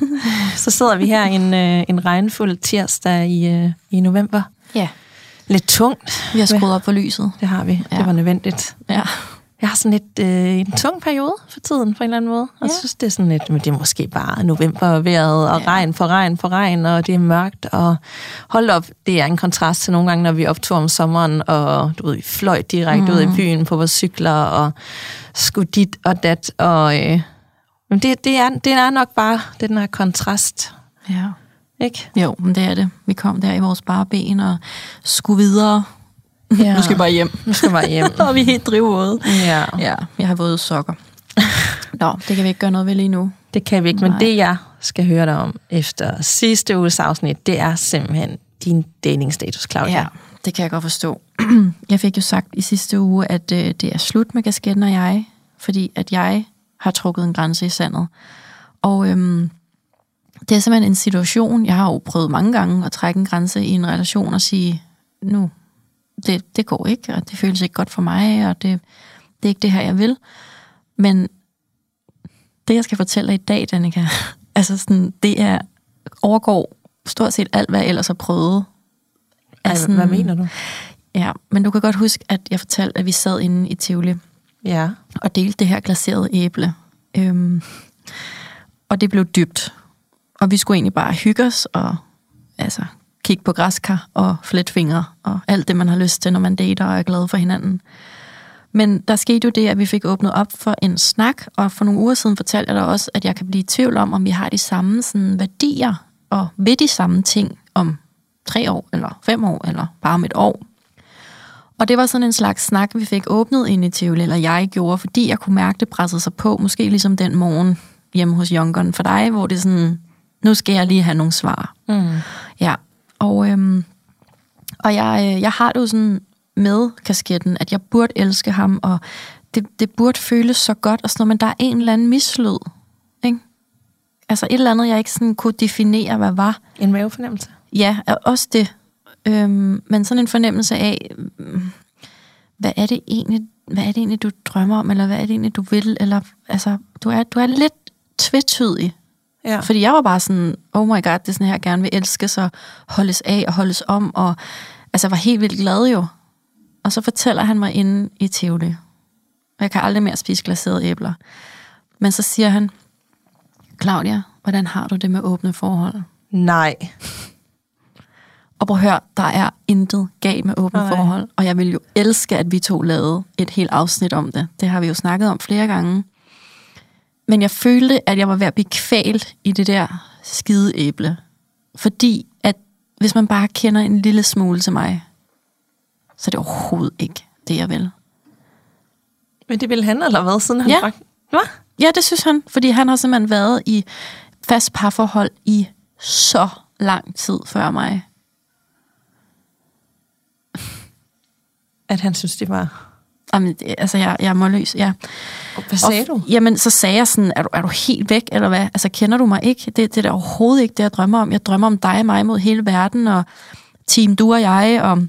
Så sidder vi her en, øh, en regnfuld tirsdag i, øh, i november. Ja. Lidt tungt. Vi har skruet op for lyset. Det har vi. Ja. Det var nødvendigt. Ja. Jeg har sådan lidt øh, en tung periode for tiden, på en eller anden måde. Og Ja. jeg synes, det er sådan lidt, men det er måske bare november vejret, og Ja. ja. regn for regn for regn, og det er mørkt, og hold op, det er en kontrast til nogle gange, når vi optog om sommeren, og du ved, vi fløj direkte mm. ud i byen på vores cykler, og skulle dit og dat, og øh, men det, det, er, det er nok bare den her kontrast, ja. ikke? Jo, men det er det. Vi kom der i vores bare ben og skulle videre. Ja. Nu skal vi bare hjem. Nu skal vi bare hjem. og vi er helt drivvåde. ja. Ja, jeg har våde sokker. Nå, det kan vi ikke gøre noget ved lige nu. Det kan vi ikke, men Nej. det jeg skal høre dig om efter sidste uges afsnit, det er simpelthen din datingstatus, Claudia. Ja, det kan jeg godt forstå. Jeg fik jo sagt i sidste uge, at øh, det er slut med kasketten og jeg, fordi at jeg har trukket en grænse i sandet. Og øhm, det er simpelthen en situation, jeg har jo prøvet mange gange at trække en grænse i en relation og sige, nu, det, det går ikke, og det føles ikke godt for mig, og det, det er ikke det her, jeg vil. Men det, jeg skal fortælle dig i dag, Danika, altså sådan, det er overgår stort set alt, hvad jeg ellers har prøvet. Altså, hvad mener du? Ja, men du kan godt huske, at jeg fortalte, at vi sad inde i Tivoli Ja. og delte det her glaserede æble. Øhm, og det blev dybt. Og vi skulle egentlig bare hygge os og altså, kigge på græskar og fletfingre og alt det, man har lyst til, når man dater og er glad for hinanden. Men der skete jo det, at vi fik åbnet op for en snak, og for nogle uger siden fortalte jeg dig også, at jeg kan blive i tvivl om, om vi har de samme sådan, værdier og ved de samme ting om tre år, eller fem år, eller bare om et år. Og det var sådan en slags snak, vi fik åbnet ind i Tivoli, eller jeg gjorde, fordi jeg kunne mærke, det pressede sig på. Måske ligesom den morgen hjemme hos Junkeren for dig, hvor det sådan, nu skal jeg lige have nogle svar. Mm. Ja, og, øhm, og jeg, øh, jeg har det jo sådan med kasketten, at jeg burde elske ham, og det, det burde føles så godt, og sådan noget, men der er en eller anden mislyd. Ikke? Altså et eller andet, jeg ikke sådan kunne definere, hvad var. En mavefornemmelse. Ja, og også det. Øhm, men sådan en fornemmelse af, øhm, hvad er det egentlig, hvad er det egentlig, du drømmer om, eller hvad er det egentlig, du vil, eller altså, du er, du er lidt tvetydig. Ja. Fordi jeg var bare sådan, oh my god, det er sådan her, jeg gerne vil elskes og holdes af og holdes om, og altså, jeg var helt vildt glad jo. Og så fortæller han mig inde i Tivoli, og jeg kan aldrig mere spise glaserede æbler. Men så siger han, Claudia, hvordan har du det med åbne forhold? Nej. Og prøv at høre, der er intet galt med åbne Nej. forhold, og jeg vil jo elske, at vi to lavede et helt afsnit om det. Det har vi jo snakket om flere gange. Men jeg følte, at jeg var ved at blive kvalt i det der skide æble. Fordi at hvis man bare kender en lille smule til mig, så er det overhovedet ikke det, jeg vil. Men det ville han, eller hvad, siden han Ja. bragte... Hvad? Ja, det synes han, fordi han har simpelthen været i fast parforhold i så lang tid før mig. At han synes, det var... Jamen, altså, jeg, jeg er målløs, ja. Hvad sagde og, du? Jamen, så sagde jeg sådan, er du, er du helt væk, eller hvad? Altså, kender du mig ikke? Det, det er da overhovedet ikke det, jeg drømmer om. Jeg drømmer om dig og mig mod hele verden, og team du og jeg, og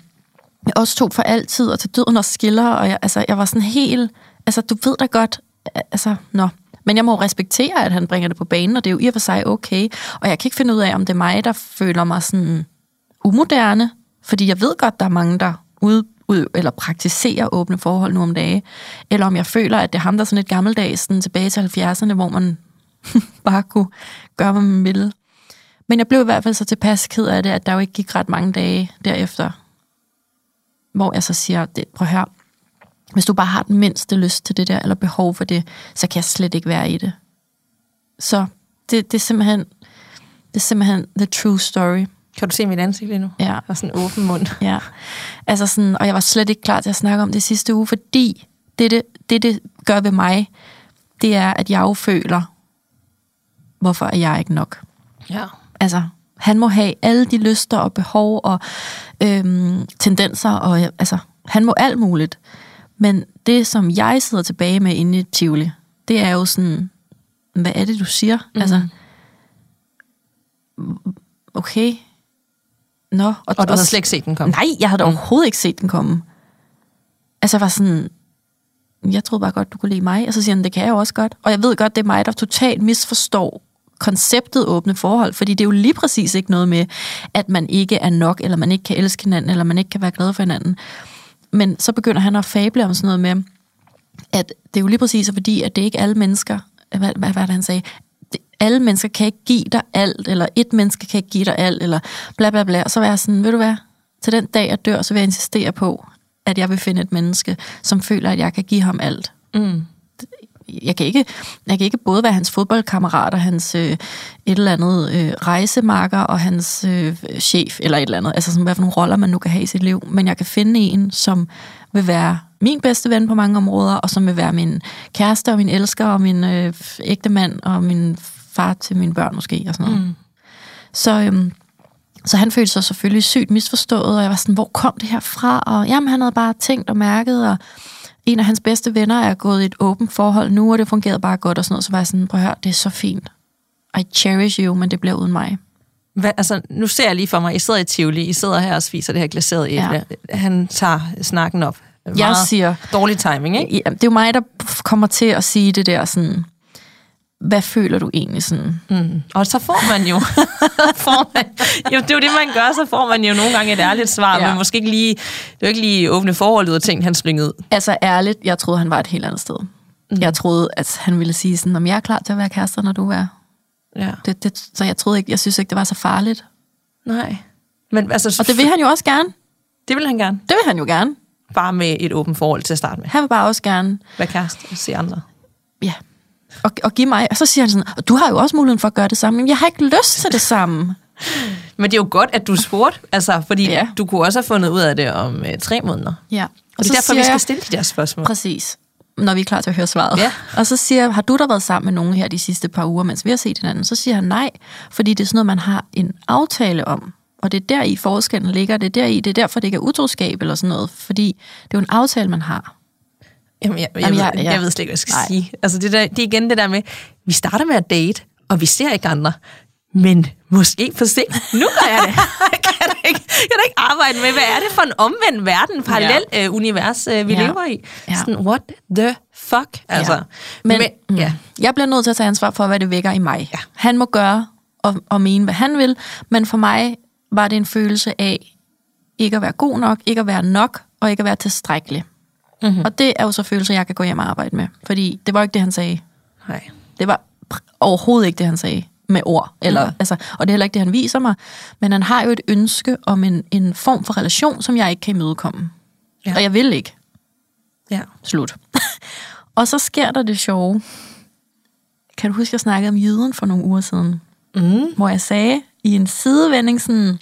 os to for altid, og til døden og skiller, og jeg, altså, jeg var sådan helt, altså, du ved da godt, altså, nå. Men jeg må respektere, at han bringer det på banen, og det er jo i og for sig okay. Og jeg kan ikke finde ud af, om det er mig, der føler mig sådan umoderne, fordi jeg ved godt, der er mange, der ud, eller praktiserer åbne forhold nu om dage, eller om jeg føler, at det er ham, der er sådan et gammeldags, sådan tilbage til 70'erne, hvor man bare kunne gøre, hvad man ville. Men jeg blev i hvert fald så tilpas ked af det, at der jo ikke gik ret mange dage derefter, hvor jeg så siger, det, prøv her, hvis du bare har den mindste lyst til det der, eller behov for det, så kan jeg slet ikke være i det. Så det, det er simpelthen, det er simpelthen the true story. Kan du se mit ansigt lige nu? Ja. Har sådan en åben mund. Ja, altså sådan, og jeg var slet ikke klar til at snakke om det sidste uge, fordi det, det, det, det gør ved mig, det er, at jeg jo føler, hvorfor er jeg ikke nok? Ja. Altså, han må have alle de lyster og behov og øhm, tendenser, og altså, han må alt muligt. Men det, som jeg sidder tilbage med inde i Tivoli, det er jo sådan, hvad er det, du siger? Mm. Altså, okay. Nå. Og, og du havde slet ikke set den komme? Nej, jeg havde mm. overhovedet ikke set den komme. Altså, jeg var sådan, jeg troede bare godt, du kunne lide mig. Og så siger han, det kan jeg jo også godt. Og jeg ved godt, det er mig, der totalt misforstår konceptet åbne forhold, fordi det er jo lige præcis ikke noget med, at man ikke er nok, eller man ikke kan elske hinanden, eller man ikke kan være glad for hinanden. Men så begynder han at fable om sådan noget med, at det er jo lige præcis fordi, at det er ikke alle mennesker, hvad, hvad det, han sagde? Alle mennesker kan ikke give dig alt, eller et menneske kan ikke give dig alt, eller bla bla bla. Og så var jeg sådan, ved du hvad, til den dag jeg dør, så vil jeg insistere på, at jeg vil finde et menneske, som føler, at jeg kan give ham alt. Mm. Jeg kan, ikke, jeg kan ikke både være hans fodboldkammerat og hans øh, et eller andet øh, rejsemarker og hans øh, chef eller et eller andet. Altså sådan, hvad for nogle roller man nu kan have i sit liv. Men jeg kan finde en, som vil være min bedste ven på mange områder, og som vil være min kæreste og min elsker og min øh, ægte mand og min far til mine børn måske og sådan noget. Mm. Så, øhm, så han følte sig selvfølgelig sygt misforstået, og jeg var sådan, hvor kom det her fra? Og jamen, han havde bare tænkt og mærket, og en af hans bedste venner er gået i et åbent forhold nu, og det fungerede bare godt og sådan noget. Så var jeg sådan, prøv at høre, det er så fint. I cherish you, men det bliver uden mig. Hvad, altså, nu ser jeg lige for mig, I sidder i Tivoli, I sidder her og spiser det her glaserede æble. Ja. Han tager snakken op. Meget jeg siger... Dårlig timing, ikke? Ja, det er jo mig, der kommer til at sige det der sådan hvad føler du egentlig sådan? Mm. Og så får man jo, får man, jo, det er jo det, man gør, så får man jo nogle gange et ærligt svar, ja. men måske ikke lige, det er jo ikke lige åbne forhold ud af ting, han slyngede ud. Altså ærligt, jeg troede, han var et helt andet sted. Mm. Jeg troede, at han ville sige sådan, om jeg er klar til at være kærester, når du er. Ja. Det, det, så jeg troede ikke, jeg synes ikke, det var så farligt. Nej. Men, altså, og det vil han jo også gerne. Det vil han gerne. Det vil han jo gerne. Bare med et åbent forhold til at starte med. Han vil bare også gerne... Være kæreste og se andre. Ja, og, og give mig. Og så siger han sådan, du har jo også muligheden for at gøre det samme. Men jeg har ikke lyst til det samme. Men det er jo godt, at du spurgte, altså, fordi ja. du kunne også have fundet ud af det om øh, tre måneder. Ja. Og, og det er derfor, vi skal stille de der spørgsmål. Præcis når vi er klar til at høre svaret. Ja. Og så siger jeg, har du der været sammen med nogen her de sidste par uger, mens vi har set hinanden? Så siger han nej, fordi det er sådan noget, man har en aftale om. Og det er der i forskellen ligger, det er der i, det er derfor, det ikke er utroskab eller sådan noget, fordi det er jo en aftale, man har. Jamen, jeg, jeg, Jamen, jeg, jeg, jeg ved slet ikke, hvad jeg skal Nej. sige. Altså, det, der, det er igen det der med, vi starter med at date, og vi ser ikke andre. Men måske for sent. Nu gør jeg det. jeg, kan ikke, jeg kan ikke arbejde med, hvad er det for en omvendt verden, parallel ja. uh, univers, uh, vi ja. lever i. Ja. Sådan, what the fuck? Altså, ja. Men, men mm, ja. jeg bliver nødt til at tage ansvar for, hvad det vækker i mig. Ja. Han må gøre og, og mene, hvad han vil, men for mig var det en følelse af ikke at være god nok, ikke at være nok, og ikke at være tilstrækkelig. Mm-hmm. Og det er jo så følelser, jeg kan gå hjem og arbejde med. Fordi det var ikke det, han sagde. Nej. Det var overhovedet ikke det, han sagde med ord. Eller, mm. altså, og det er heller ikke det, han viser mig. Men han har jo et ønske om en, en form for relation, som jeg ikke kan imødekomme. Ja. Og jeg vil ikke. Ja. Slut. og så sker der det sjove. Kan du huske, jeg snakkede om jyden for nogle uger siden? Mm. Hvor jeg sagde i en sidevending sådan,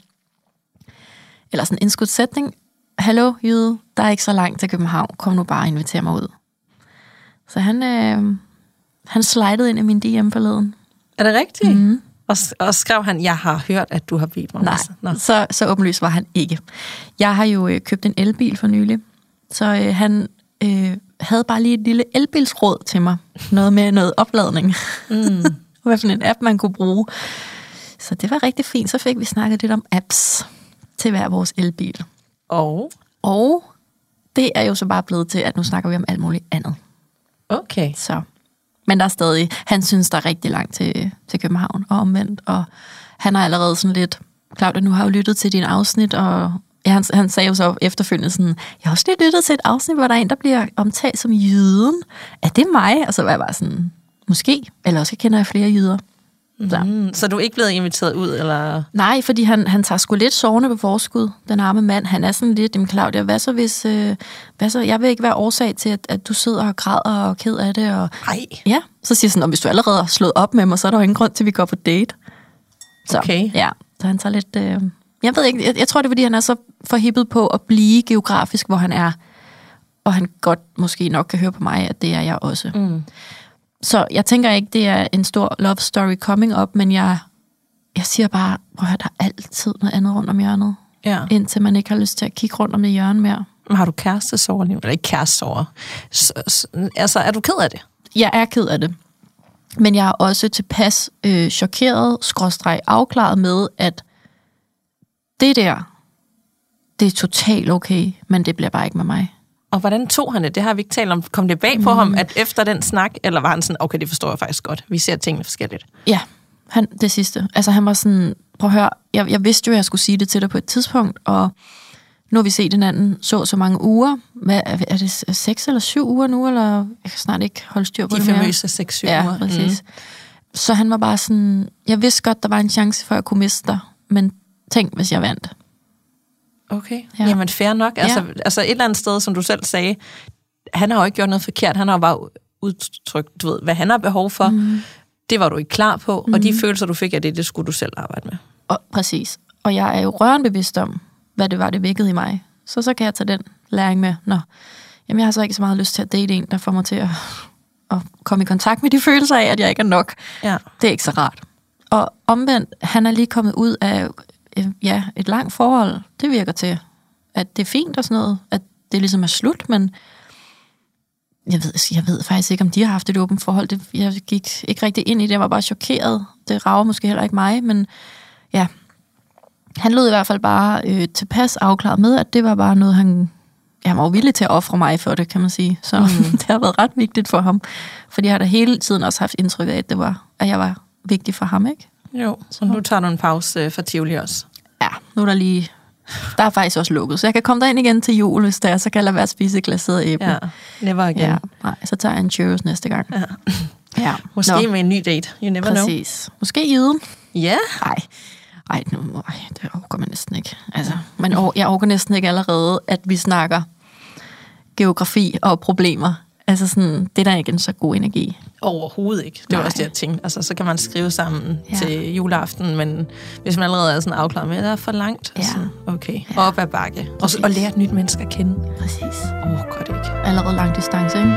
eller sådan en skudsætning, hallo Jyde, der er ikke så langt til København, kom nu bare og inviter mig ud. Så han, øh, han slidede ind i min DM forleden. Er det rigtigt? Mm. Og, og skrev han, jeg har hørt, at du har bedt mig. Nej, Nå. så, så åbenlyst var han ikke. Jeg har jo øh, købt en elbil for nylig, så øh, han øh, havde bare lige et lille elbilsråd til mig. Noget med noget opladning. Mm. Hvad for en app, man kunne bruge. Så det var rigtig fint. Så fik vi snakket lidt om apps til hver vores elbil. Og? Og det er jo så bare blevet til, at nu snakker vi om alt muligt andet. Okay. Så. Men der er stadig, han synes, der er rigtig langt til, til København og omvendt, og han har allerede sådan lidt, Claudia, nu har jeg jo lyttet til din afsnit, og han, han sagde jo så efterfølgende sådan, jeg har også lige lyttet til et afsnit, hvor der er en, der bliver omtalt som jyden. Er det mig? Og så var jeg bare sådan, måske, eller også kender jeg flere jyder. Så. Mm, så du er ikke blevet inviteret ud, eller? Nej, fordi han, han tager sgu lidt sovende på forskud, den arme mand. Han er sådan lidt, jamen Claudia, hvad så hvis... Øh, hvad så? Jeg vil ikke være årsag til, at, at du sidder og græder og er ked af det. Og, Nej. Ja, så siger han sådan, hvis du allerede har slået op med mig, så er der jo ingen grund til, at vi går på date. Så, okay. Ja, så han tager lidt... Øh, jeg ved ikke, jeg, jeg tror, det er, fordi han er så forhippet på at blive geografisk, hvor han er. Og han godt måske nok kan høre på mig, at det er jeg også. Mm. Så jeg tænker ikke, det er en stor love story coming up, men jeg, jeg siger bare, prøv at der er altid noget andet rundt om hjørnet, Ja. indtil man ikke har lyst til at kigge rundt om det hjørne mere. Har du kærestesorger lige nu? Eller ikke s- altså, er du ked af det? Jeg er ked af det, men jeg er også tilpas øh, chokeret, skråstreg afklaret med, at det der, det er totalt okay, men det bliver bare ikke med mig. Og hvordan tog han det? Det har vi ikke talt om. Kom det bag på mm. ham, at efter den snak, eller var han sådan, okay, det forstår jeg faktisk godt. Vi ser tingene forskelligt. Ja, han, det sidste. Altså han var sådan, prøv at høre, jeg, jeg vidste jo, at jeg skulle sige det til dig på et tidspunkt, og nu har vi set hinanden så så mange uger. Hvad, er det seks eller syv uger nu, eller jeg kan snart ikke holde styr på De det mere. famøse 6-7 Ja, uger. præcis. Mm. Så han var bare sådan, jeg vidste godt, der var en chance for, at jeg kunne miste dig, men tænk, hvis jeg vandt. Okay, Ja. ja. jamen fair nok. Altså, Ja. ja. altså et eller andet sted, som du selv sagde, han har jo ikke gjort noget forkert. Han har jo bare udtrykt, du ved, hvad han har behov for. Mm. Det var du ikke klar på, mm. og de følelser, du fik af det, det skulle du selv arbejde med. Og, præcis. Og jeg er jo rørende bevidst om, hvad det var, det vækkede i mig. Så så kan jeg tage den læring med. Nå, jamen jeg har så ikke så meget lyst til at date en, der får mig til at, at komme i kontakt med de følelser af, at jeg ikke er nok. Ja. Det er ikke så rart. Og omvendt, han er lige kommet ud af øh, ja, et langt forhold. Det virker til, at det er fint og sådan noget, at det ligesom er slut, men jeg ved, jeg ved faktisk ikke, om de har haft et åbent forhold. Det, jeg gik ikke rigtig ind i det, jeg var bare chokeret. Det rager måske heller ikke mig, men ja, han lød i hvert fald bare øh, tilpas afklaret med, at det var bare noget, han, ja, han var villig til at ofre mig for det, kan man sige. Så mm. det har været ret vigtigt for ham. Fordi jeg har da hele tiden også haft indtryk af, at, det var, at jeg var vigtig for ham, ikke? Jo, så nu tager du en pause øh, for Tivoli også. Ja, nu er der lige... Der er faktisk også lukket, så jeg kan komme derind igen til jul, hvis der er, så kan jeg lade være at spise et glaseret æble. Ja, never again. ja. Nej, så tager jeg en churros næste gang. Ja. ja. Måske Nå, med en ny date. You never know. præcis. Måske jiden. Ja, Nej, ej, nu, ej, det overgår man næsten ikke. Altså, man, jeg overgår næsten ikke allerede, at vi snakker geografi og problemer. Altså sådan, det er der ikke en så god energi. Overhovedet ikke. Det var Nej. også det, jeg tænkte. Altså, så kan man skrive sammen Ja. til juleaften, men hvis man allerede er sådan afklaret med, at det er for langt, Ja. så okay, Ja. op ad bakke. Og, og lære et nyt menneske at kende. Præcis. Åh, oh, godt ikke. Allerede lang distance, ikke?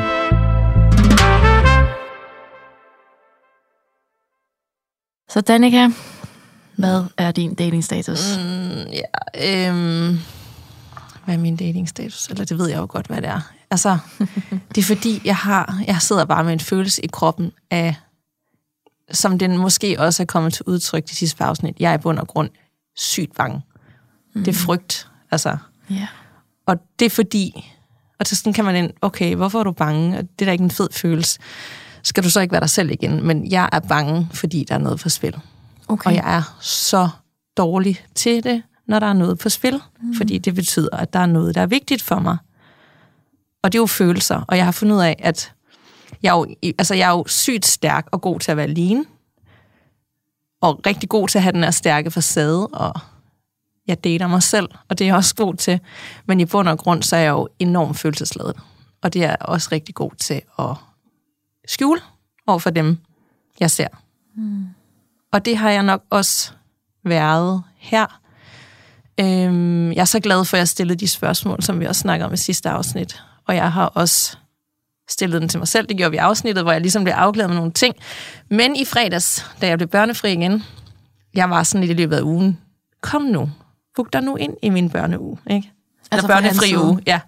Så Danika, hvad er din datingstatus? Mm, ja, øhm, hvad er min datingstatus? Eller det ved jeg jo godt, hvad det er. Altså, det er fordi, jeg har, jeg sidder bare med en følelse i kroppen af, som den måske også er kommet til udtryk de sidste par afsnit. Jeg er i bund og grund sygt bange. Mm. Det er frygt. Altså, Ja. Og det er fordi, og så sådan kan man ind, okay, hvorfor er du bange? Og det er da ikke en fed følelse. Skal du så ikke være dig selv igen? Men jeg er bange, fordi der er noget på spil. Okay. Og jeg er så dårlig til det, når der er noget på spil. Mm. Fordi det betyder, at der er noget, der er vigtigt for mig. Og det er jo følelser. Og jeg har fundet ud af, at jeg er jo, altså jeg er jo sygt stærk og god til at være alene. Og rigtig god til at have den her stærke facade. Og jeg dater mig selv, og det er jeg også god til. Men i bund og grund, så er jeg jo enormt følelsesladet. Og det er jeg også rigtig god til at skjule over for dem, jeg ser. Mm. Og det har jeg nok også været her. Øhm, jeg er så glad for, at jeg stillede de spørgsmål, som vi også snakker om i sidste afsnit. Og jeg har også stillet den til mig selv. Det gjorde vi i afsnittet, hvor jeg ligesom blev afglædet med nogle ting. Men i fredags, da jeg blev børnefri igen, jeg var sådan lidt i løbet af ugen, kom nu, book dig nu ind i min børneuge, ikke? Altså fra børnefri uge, ja.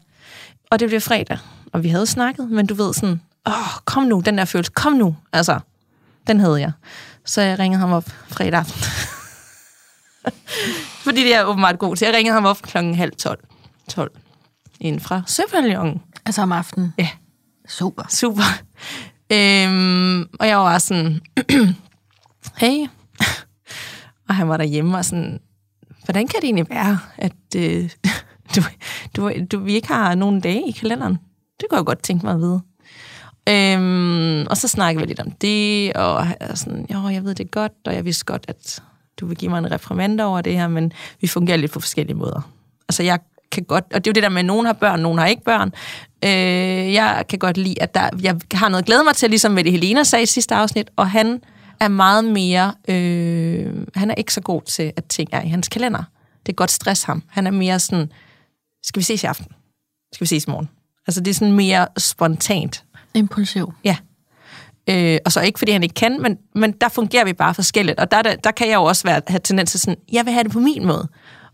Og det blev fredag, og vi havde snakket, men du ved sådan, åh, kom nu, den der følelse, kom nu, altså, den havde jeg. Så jeg ringede ham op fredag aften. Fordi det er jeg åbenbart god til. Jeg ringede ham op klokken halv tolv. 12. Inden fra Søpavillonen. Altså om aftenen? Ja. Super. Super. Øhm, og jeg var sådan, hey. og han var derhjemme og sådan, hvordan kan det egentlig være, at øh, du, du, du, vi ikke har nogen dage i kalenderen? Det kunne jeg godt tænke mig at vide. Øhm, og så snakkede vi lidt om det, og jeg sådan, jo, jeg ved det godt, og jeg vidste godt, at du vil give mig en reprimande over det her, men vi fungerer lidt på forskellige måder. Altså, jeg kan godt, og det er jo det der med, at nogen har børn, nogen har ikke børn. Øh, jeg kan godt lide, at der, jeg har noget glæde mig til, ligesom med det Helena sagde i sidste afsnit, og han er meget mere, øh, han er ikke så god til, at ting er i hans kalender. Det kan godt stresse ham. Han er mere sådan, skal vi ses i aften? Skal vi ses i morgen? Altså, det er sådan mere spontant. Impulsiv. Ja. Øh, og så ikke, fordi han ikke kan, men, men der fungerer vi bare forskelligt. Og der, der, der kan jeg jo også være, have tendens til sådan, jeg vil have det på min måde.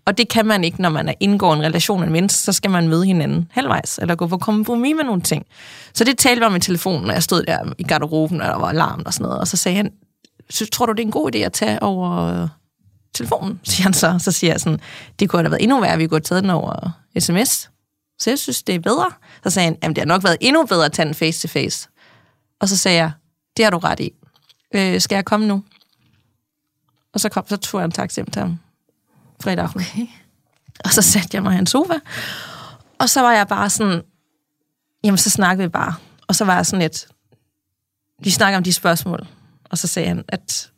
Og det kan man ikke, når man er indgår en relation med en menneske, så skal man møde hinanden halvvejs, eller gå på kompromis med nogle ting. Så det talte vi om i telefonen, når jeg stod der i garderoben, og der var alarm og sådan noget, og så sagde han, så tror du, det er en god idé at tage over øh, telefonen, siger han så. Så siger jeg sådan, det kunne have været endnu værre, at vi kunne have taget den over sms. Så jeg synes, det er bedre. Så sagde han, jamen det har nok været endnu bedre at tage den face to face. Og så sagde jeg, det har du ret i. Øh, skal jeg komme nu? Og så, kom, så tog jeg en taxi hjem til ham fredag aften. Okay. Og så satte jeg mig i en sofa. Og så var jeg bare sådan, jamen så snakkede vi bare. Og så var jeg sådan lidt, vi snakker om de spørgsmål. Og så sagde han, at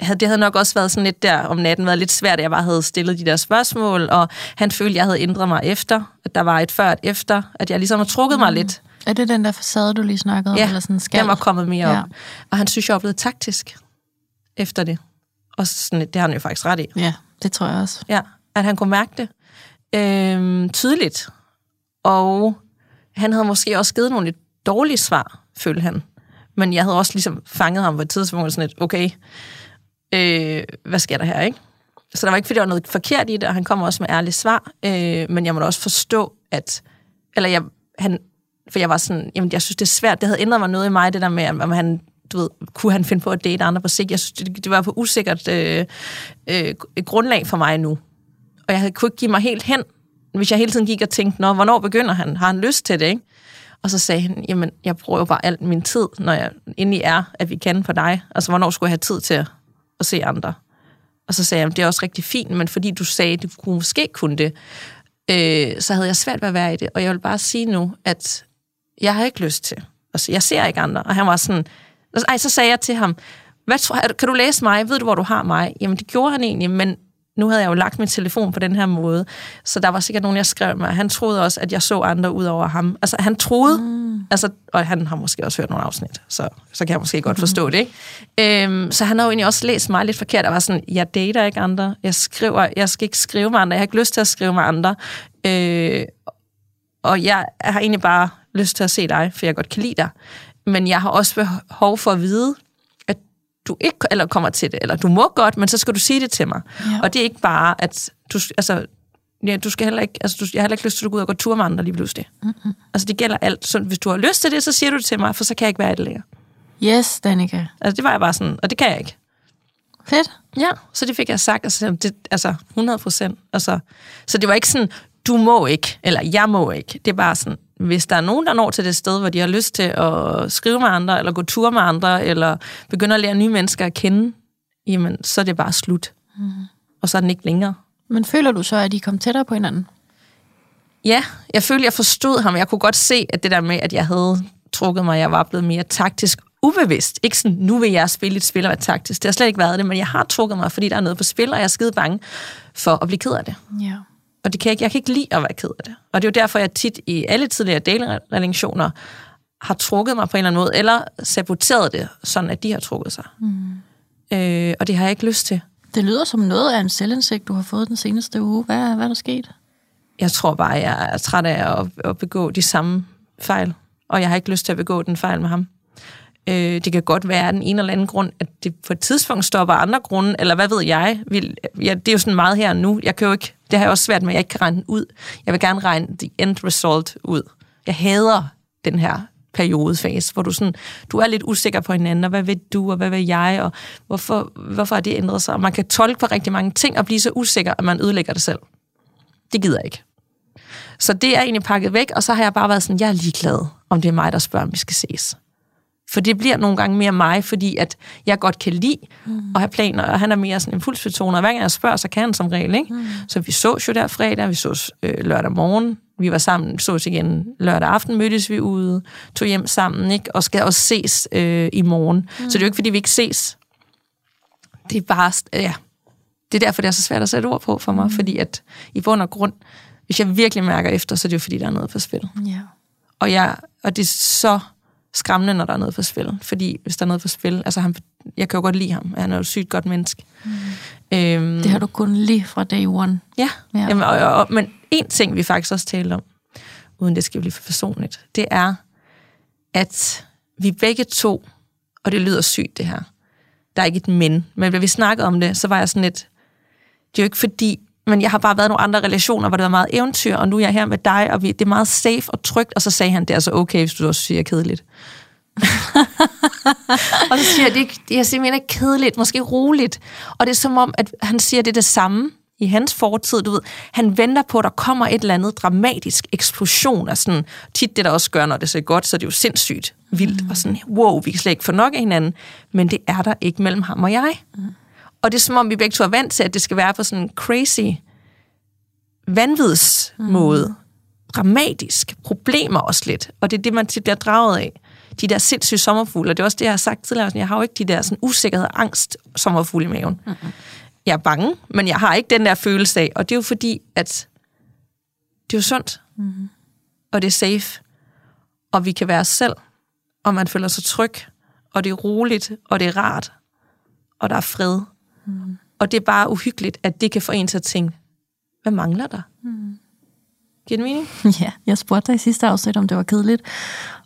det havde nok også været sådan lidt der om natten, været lidt svært, at jeg bare havde stillet de der spørgsmål, og han følte, at jeg havde ændret mig efter, at der var et før og et efter, at jeg ligesom har trukket mig lidt. Er det den der facade, du lige snakkede om? Ja, eller sådan skal? den var kommet mere Ja. op. Og han synes, jeg var blevet taktisk efter det. Og sådan, det har han jo faktisk ret i. Ja, det tror jeg også. Ja, at han kunne mærke det øh, tydeligt. Og han havde måske også givet nogle lidt dårlige svar, følte han. Men jeg havde også ligesom fanget ham på et tidspunkt sådan lidt, okay, øh, hvad sker der her, ikke? Så der var ikke, fordi der var noget forkert i det, og han kom også med ærlige svar, øh, men jeg må også forstå, at, eller jeg, han, for jeg var sådan, jamen jeg synes, det er svært, det havde ændret mig noget i mig, det der med, om han, du ved, kunne han finde på at date andre på sigt. Jeg synes, det, det var på usikkert øh, øh, grundlag for mig nu. Og jeg kunne ikke give mig helt hen, hvis jeg hele tiden gik og tænkte, Nå, hvornår begynder han? Har han lyst til det, ikke? Og så sagde han, jamen, jeg bruger jo bare al min tid, når jeg endelig er, at vi kan for dig. Altså, hvornår skulle jeg have tid til at, at se andre? Og så sagde jeg, det er også rigtig fint, men fordi du sagde, at du kunne måske kunne det, øh, så havde jeg svært ved at være i det. Og jeg vil bare sige nu, at jeg har ikke lyst til. Altså, jeg ser ikke andre. Og han var sådan, ej, så sagde jeg til ham, hvad tror, kan du læse mig? Ved du, hvor du har mig? Jamen, det gjorde han egentlig, men nu havde jeg jo lagt min telefon på den her måde, så der var sikkert nogen, jeg skrev med. Han troede også, at jeg så andre ud over ham. Altså, han troede, mm. altså, og han har måske også hørt nogle afsnit, så, så kan jeg måske godt forstå det, ikke? Øhm, så han har jo egentlig også læst mig lidt forkert, og var sådan, jeg dater ikke andre, jeg skriver, jeg skal ikke skrive med andre, jeg har ikke lyst til at skrive med andre, øh, og jeg har egentlig bare lyst til at se dig, for jeg godt kan lide dig. Men jeg har også behov for at vide, at du ikke eller kommer til det, eller du må godt, men så skal du sige det til mig. Ja. Og det er ikke bare, at du, altså, ja, du skal heller ikke, altså, du, jeg har heller ikke lyst til at gå ud og gå tur med andre lige pludselig. Mm-hmm. Altså, det gælder alt. Så hvis du har lyst til det, så siger du det til mig, for så kan jeg ikke være i det længere. Yes, Danika. Altså, det var jeg bare sådan, og det kan jeg ikke. Fedt. Ja, så det fik jeg sagt, altså, det, altså 100 procent. Altså, så det var ikke sådan, du må ikke, eller jeg må ikke. Det er bare sådan, hvis der er nogen, der når til det sted, hvor de har lyst til at skrive med andre, eller gå tur med andre, eller begynde at lære nye mennesker at kende, jamen, så er det bare slut. Mm. Og så er den ikke længere. Men føler du så, at I kom tættere på hinanden? Ja, jeg følte, jeg forstod ham. Jeg kunne godt se, at det der med, at jeg havde trukket mig, jeg var blevet mere taktisk ubevidst. Ikke sådan, nu vil jeg spille et spil og være taktisk. Det har slet ikke været det, men jeg har trukket mig, fordi der er noget på spil, og jeg er skide bange for at blive ked af det. Ja. Og det kan jeg, ikke, jeg kan ikke lide at være ked af det. Og det er jo derfor, jeg tit i alle tidligere datingrelationer har trukket mig på en eller anden måde, eller saboteret det, sådan at de har trukket sig. Mm. Øh, og det har jeg ikke lyst til. Det lyder som noget af en selvindsigt, du har fået den seneste uge. Hvad, hvad er der sket? Jeg tror bare, jeg er træt af at, at begå de samme fejl, og jeg har ikke lyst til at begå den fejl med ham. Øh, det kan godt være af den ene eller anden grund, at det på et tidspunkt stopper andre grunde, eller hvad ved jeg. Vi, ja, det er jo sådan meget her nu. Jeg kan jo ikke, det har jeg også svært med, at jeg ikke kan regne den ud. Jeg vil gerne regne the end result ud. Jeg hader den her periodefase, hvor du, sådan, du er lidt usikker på hinanden, og hvad vil du, og hvad vil jeg, og hvorfor, hvorfor har det ændret sig? Og man kan tolke på rigtig mange ting, og blive så usikker, at man ødelægger det selv. Det gider jeg ikke. Så det er egentlig pakket væk, og så har jeg bare været sådan, jeg er ligeglad, om det er mig, der spørger, om vi skal ses. For det bliver nogle gange mere mig, fordi at jeg godt kan lide mm. at have planer, og han er mere sådan impulsbetonet, og hver gang jeg spørger, så kan han som regel, ikke? Mm. Så vi så jo der fredag, vi så øh, lørdag morgen, vi var sammen, så igen lørdag aften, mødtes vi ude, tog hjem sammen, ikke? Og skal også ses øh, i morgen. Mm. Så det er jo ikke, fordi vi ikke ses. Det er bare, ja, det er derfor, det er så svært at sætte ord på for mig, mm. fordi at i bund og grund, hvis jeg virkelig mærker efter, så er det jo, fordi der er noget på spil. Ja. Og, jeg, og det er så skræmmende, når der er noget på spil. Fordi hvis der er noget på spil, altså han, jeg kan jo godt lide ham, han er jo et sygt godt menneske. Mm. Øhm, Det har du kun lige fra day one. Ja, Ja. ja. Jamen, og, og, og, men en ting, vi faktisk også talte om, uden det skal blive for personligt, det er, at vi begge to, og det lyder sygt det her, der er ikke et men, men da vi snakkede om det, så var jeg sådan lidt, det er jo ikke fordi, men jeg har bare været i nogle andre relationer, hvor det var meget eventyr, og nu er jeg her med dig, og vi, det er meget safe og trygt, og så sagde han, det er altså okay, hvis du også siger kedeligt. og så siger jeg, det, er- jeg siger, ikke kedeligt, måske roligt. Og det er som om, at han siger, det er det samme i hans fortid, du ved. Han venter på, at der kommer et eller andet dramatisk eksplosion af sådan, tit det der også gør, når det ser godt, så er det jo sindssygt vildt, og sådan, wow, vi kan slet ikke få nok af hinanden, men det er der ikke mellem ham og jeg. Og det er som om, vi begge to er vant til, at det skal være på sådan en crazy vanvidsmåde. Mm. Dramatisk. Problemer også lidt. Og det er det, man tit bliver draget af. De der sindssyge sommerfugle. Og det er også det, jeg har sagt tidligere. sådan, Jeg har jo ikke de der sådan usikkerhed og angst sommerfugle i maven. Mm-hmm. Jeg er bange, men jeg har ikke den der følelse af. Og det er jo fordi, at det er jo sundt. Mm-hmm. Og det er safe. Og vi kan være os selv. Og man føler sig tryg. Og det er roligt. Og det er rart. Og der er fred. Mm. Og det er bare uhyggeligt, at det kan få en til at tænke, hvad mangler der? Mm. Giver det mening? Ja, jeg spurgte dig i sidste afsnit, om det var kedeligt.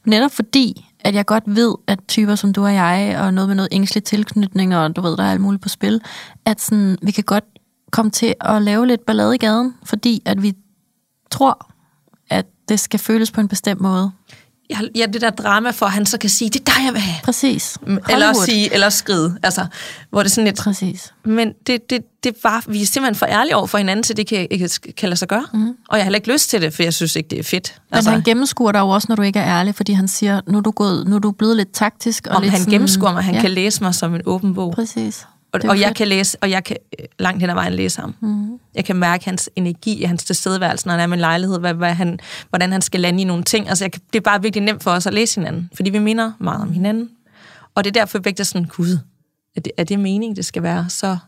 Netop fordi, at jeg godt ved, at typer som du og jeg, og noget med noget ængstelig tilknytning, og du ved, der er alt muligt på spil, at sådan, vi kan godt komme til at lave lidt ballade i gaden, fordi at vi tror, at det skal føles på en bestemt måde. Ja, ja, det der drama for, at han så kan sige, det er dig, jeg vil have. Præcis. Eller Hollywood. også sige, eller skride. Altså, hvor det er sådan lidt... Præcis. Men det, det, det var, vi er simpelthen for ærlige over for hinanden, til det kan, ikke kan lade sig gøre. Mm. Og jeg har heller ikke lyst til det, for jeg synes ikke, det er fedt. Men altså, han gennemskuer dig jo også, når du ikke er ærlig, fordi han siger, nu er du, gået, nu er du blevet lidt taktisk. Og om lidt han sådan, gennemskuer mig, han ja, kan læse mig som en åben bog. Præcis. Og, og jeg kan læse, og jeg kan øh, langt hen ad vejen læse ham. Mm. Jeg kan mærke hans energi, hans tilstedeværelse, når han er med en lejlighed, hvad, hvad han, hvordan han skal lande i nogle ting. Altså, jeg kan, det er bare virkelig nemt for os at læse hinanden, fordi vi minder meget om hinanden. Og det er derfor, jeg er sådan, gud, er det, er det meningen, det skal være så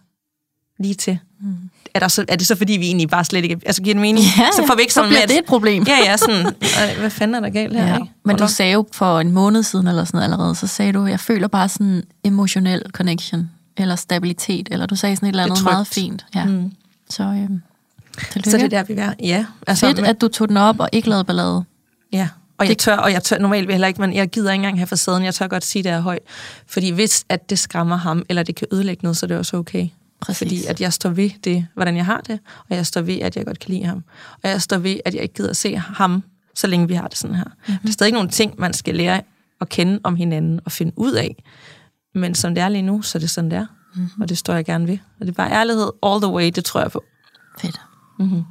lige til? Mm. Er, der så, er det så, fordi vi egentlig bare slet ikke... Altså, giver det mening? Ja, så får vi ikke så sådan bliver med, det et problem. Ja, ja, sådan, øh, hvad fanden er der galt her? Ja, ikke? men du sagde jo for en måned siden eller sådan noget allerede, så sagde du, jeg føler bare sådan emotionel connection, eller stabilitet, eller du sagde sådan et eller Det er andet trygt. meget fint. Ja. Mm. Så tillykke. Så det er der, vi er. Ja. Altså, Fedt, at du tog den op og ikke lavede ballade. Ja, og jeg tør, og jeg tør normalt vil heller ikke, men jeg gider ikke engang have facaden. Jeg tør godt sige, det er højt. Fordi hvis at det skræmmer ham, eller det kan ødelægge noget, så er det også okay. Præcis. Fordi at jeg står ved det, hvordan jeg har det, og jeg står ved, at jeg godt kan lide ham. Og jeg står ved, at jeg ikke gider se ham, så længe vi har det sådan her. Mm-hmm. Der er stadig nogle ting, man skal lære at kende om hinanden og finde ud af. Men som det er lige nu, så er det sådan, det er. Mm-hmm. Og det står jeg gerne ved. Og det er bare ærlighed all the way, det tror jeg på. Fedt. Mhm. Mm-hmm.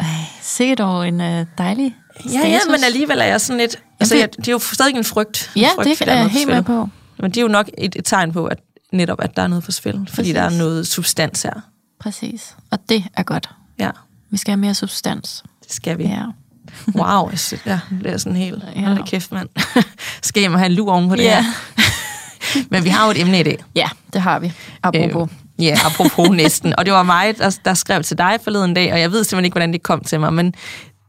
Ej, se dog en øh, dejlig Ja, status. ja, men alligevel er jeg sådan lidt... Altså, det- jeg, det er jo stadig en frygt. Ja, en frygt det er jeg helt med på. Men det er jo nok et, et tegn på, at netop, at der er noget på spil. Fordi der er noget substans her. Præcis. Og det er godt. Ja, Vi skal have mere substans. det skal vi. Ja. Wow, jeg synes, ja, det er sådan helt... Ja. Hold kæft, mand. skal hjem og have en lur oven på det Ja. her. Men vi har jo et emne i dag. ja, det har vi. Apropos. Øh, ja, apropos næsten. Og det var mig, der, der skrev til dig forleden dag, og jeg ved simpelthen ikke, hvordan det kom til mig. Men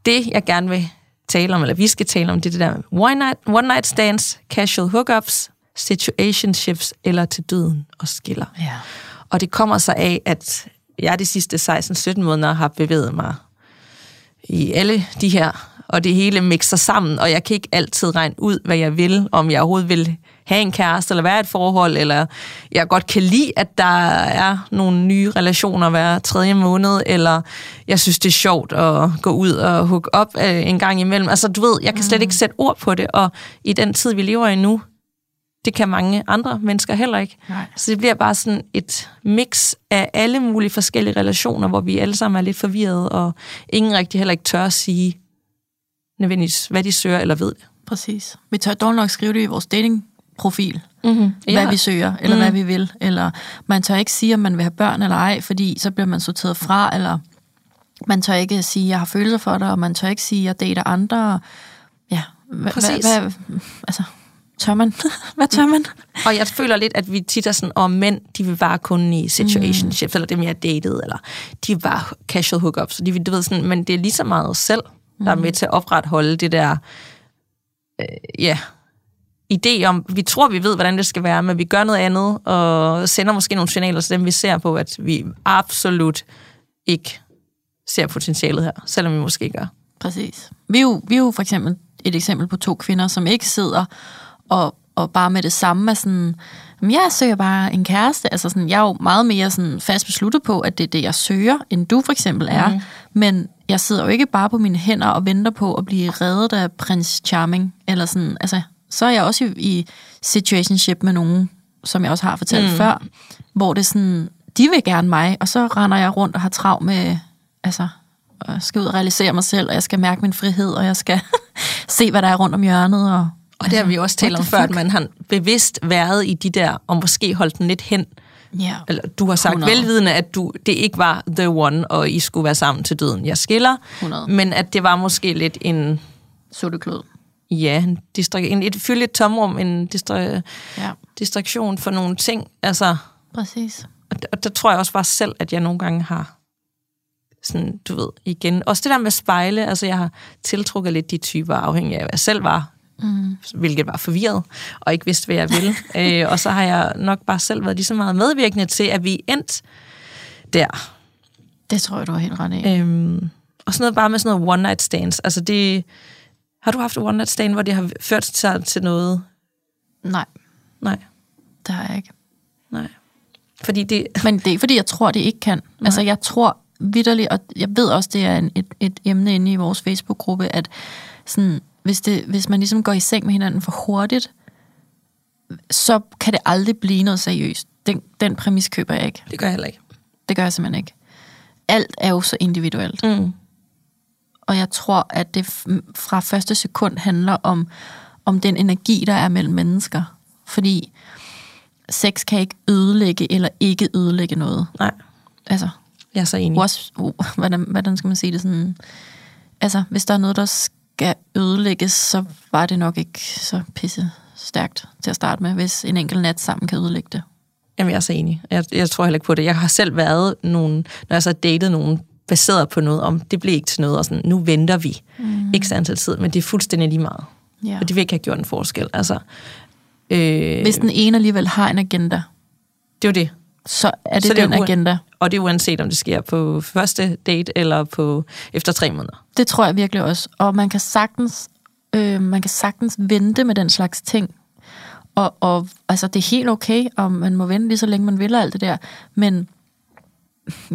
det, jeg gerne vil tale om, eller vi skal tale om, det er det der one night, one night stands, casual hookups, situationships eller til døden og skiller. Ja. Og det kommer sig af, at jeg de sidste 16-17 måneder har bevæget mig i alle de her, og det hele mixer sammen, og jeg kan ikke altid regne ud, hvad jeg vil, om jeg overhovedet vil have en kæreste, eller være i et forhold, eller jeg godt kan lide, at der er nogle nye relationer hver tredje måned, eller jeg synes, det er sjovt at gå ud og hooke op øh, en gang imellem. Altså, du ved, jeg kan slet ikke sætte ord på det, og i den tid, vi lever i nu, det kan mange andre mennesker heller ikke. Nej. Så det bliver bare sådan et mix af alle mulige forskellige relationer, hvor vi alle sammen er lidt forvirrede, og ingen rigtig heller ikke tør at sige nødvendigvis, hvad de søger eller ved. Præcis. Vi tør dog nok skrive det i vores datingprofil, Mm-hmm. ja. hvad vi søger, eller mm. hvad vi vil. Eller man tør ikke sige, om man vil have børn eller ej, fordi så bliver man sorteret fra, eller man tør ikke sige, jeg har følelser for dig, og man tør ikke sige, jeg dater andre. Ja. Hvad, hvad, altså, tør man? hvad tør man? Og jeg føler lidt, at vi tit er sådan, og mænd, de vil bare kun i situationships, mm. eller det mere dated, eller de bare casual hookups, så de du ved sådan, men det er lige så meget os selv, der er med til at opretholde det der, øh, ja, idé om, vi tror, vi ved, hvordan det skal være, men vi gør noget andet, og sender måske nogle signaler til dem, vi ser på, at vi absolut ikke ser potentialet her, selvom vi måske gør. Præcis. Vi er, jo, vi er jo for eksempel et eksempel på to kvinder, som ikke sidder og og bare med det samme er sådan, "Jamen, jeg søger bare en kæreste. Altså sådan, jeg er jo meget mere sådan fast besluttet på, at det er det, jeg søger, end du for eksempel er. Mm. Men jeg sidder jo ikke bare på mine hænder og venter på at blive reddet af prins Charming. Eller sådan, altså, så er jeg også i, i situationship med nogen, som jeg også har fortalt mm. før, hvor det sådan, de vil gerne mig, og så render jeg rundt og har travlt med, altså, og skal ud og realisere mig selv, og jeg skal mærke min frihed, og jeg skal se, hvad der er rundt om hjørnet. Og, Og det har vi også talt om før, at man har bevidst været i de der, og måske holdt den lidt hen. Ja. Eller du har sagt 100. velvidende, at du, det ikke var the one, og I skulle være sammen til døden. Jeg skiller, 100. men at det var måske lidt en, Sutteklod. Ja, en, distra- en et, fylde et tomrum, en distra- Ja, distraktion for nogle ting. Altså, præcis. og, der- og der tror jeg også bare selv, at jeg nogle gange har sådan, du ved, igen. Også det der med spejle, altså jeg har tiltrukket lidt de typer, afhængig af, hvad jeg selv var, mm. hvilket var forvirret, og ikke vidste, hvad jeg ville. øh, og så har jeg nok bare selv været lige så meget medvirkende til, at vi er endt der. Det tror jeg, du har helt ret i. Øhm, og sådan noget bare med sådan noget one night stands. Altså det, har du haft one night stand, hvor det har ført sig til noget? Nej, Nej, det har jeg ikke. nej. Fordi det, Men det er fordi jeg tror, det ikke kan. Nej. Altså, jeg tror vidderligt, og jeg ved også, det er en, et, et emne inde i vores Facebook-gruppe, at sådan, hvis, det, hvis man ligesom går i seng med hinanden for hurtigt, så kan det aldrig blive noget seriøst. Den, den præmis køber jeg ikke. det gør jeg heller ikke. Det gør jeg simpelthen ikke. Alt er jo så individuelt. Mm. Og jeg tror, at det fra første sekund handler om, om den energi, der er mellem mennesker. Fordi sex kan ikke ødelægge eller ikke ødelægge noget. Nej, Altså, jeg er så enig. What's, uh, hvordan, hvordan skal man sige det sådan? Altså, hvis der er noget, der skal ødelægges, så var det nok ikke så pisse stærkt til at starte med, hvis en enkelt nat sammen kan ødelægge det. Jamen, jeg er så enig. Jeg, jeg tror heller ikke på det. Jeg har selv været nogen, når jeg så har datet nogen, baseret på noget om, det blev ikke til noget, og sådan, nu venter vi. Mm. Ikke så antal tid, men det er fuldstændig lige meget. Ja. Og det vil ikke have gjort en forskel. Altså, øh, Hvis den ene alligevel har en agenda, det er jo det. så er det, Så det er den ua- agenda. Og det er uanset, om det sker på første date, eller på efter tre måneder. Det tror jeg virkelig også. Og man kan sagtens, øh, man kan sagtens vente med den slags ting. Og, og altså, det er helt okay, og man må vente lige så længe man vil og alt det der. Men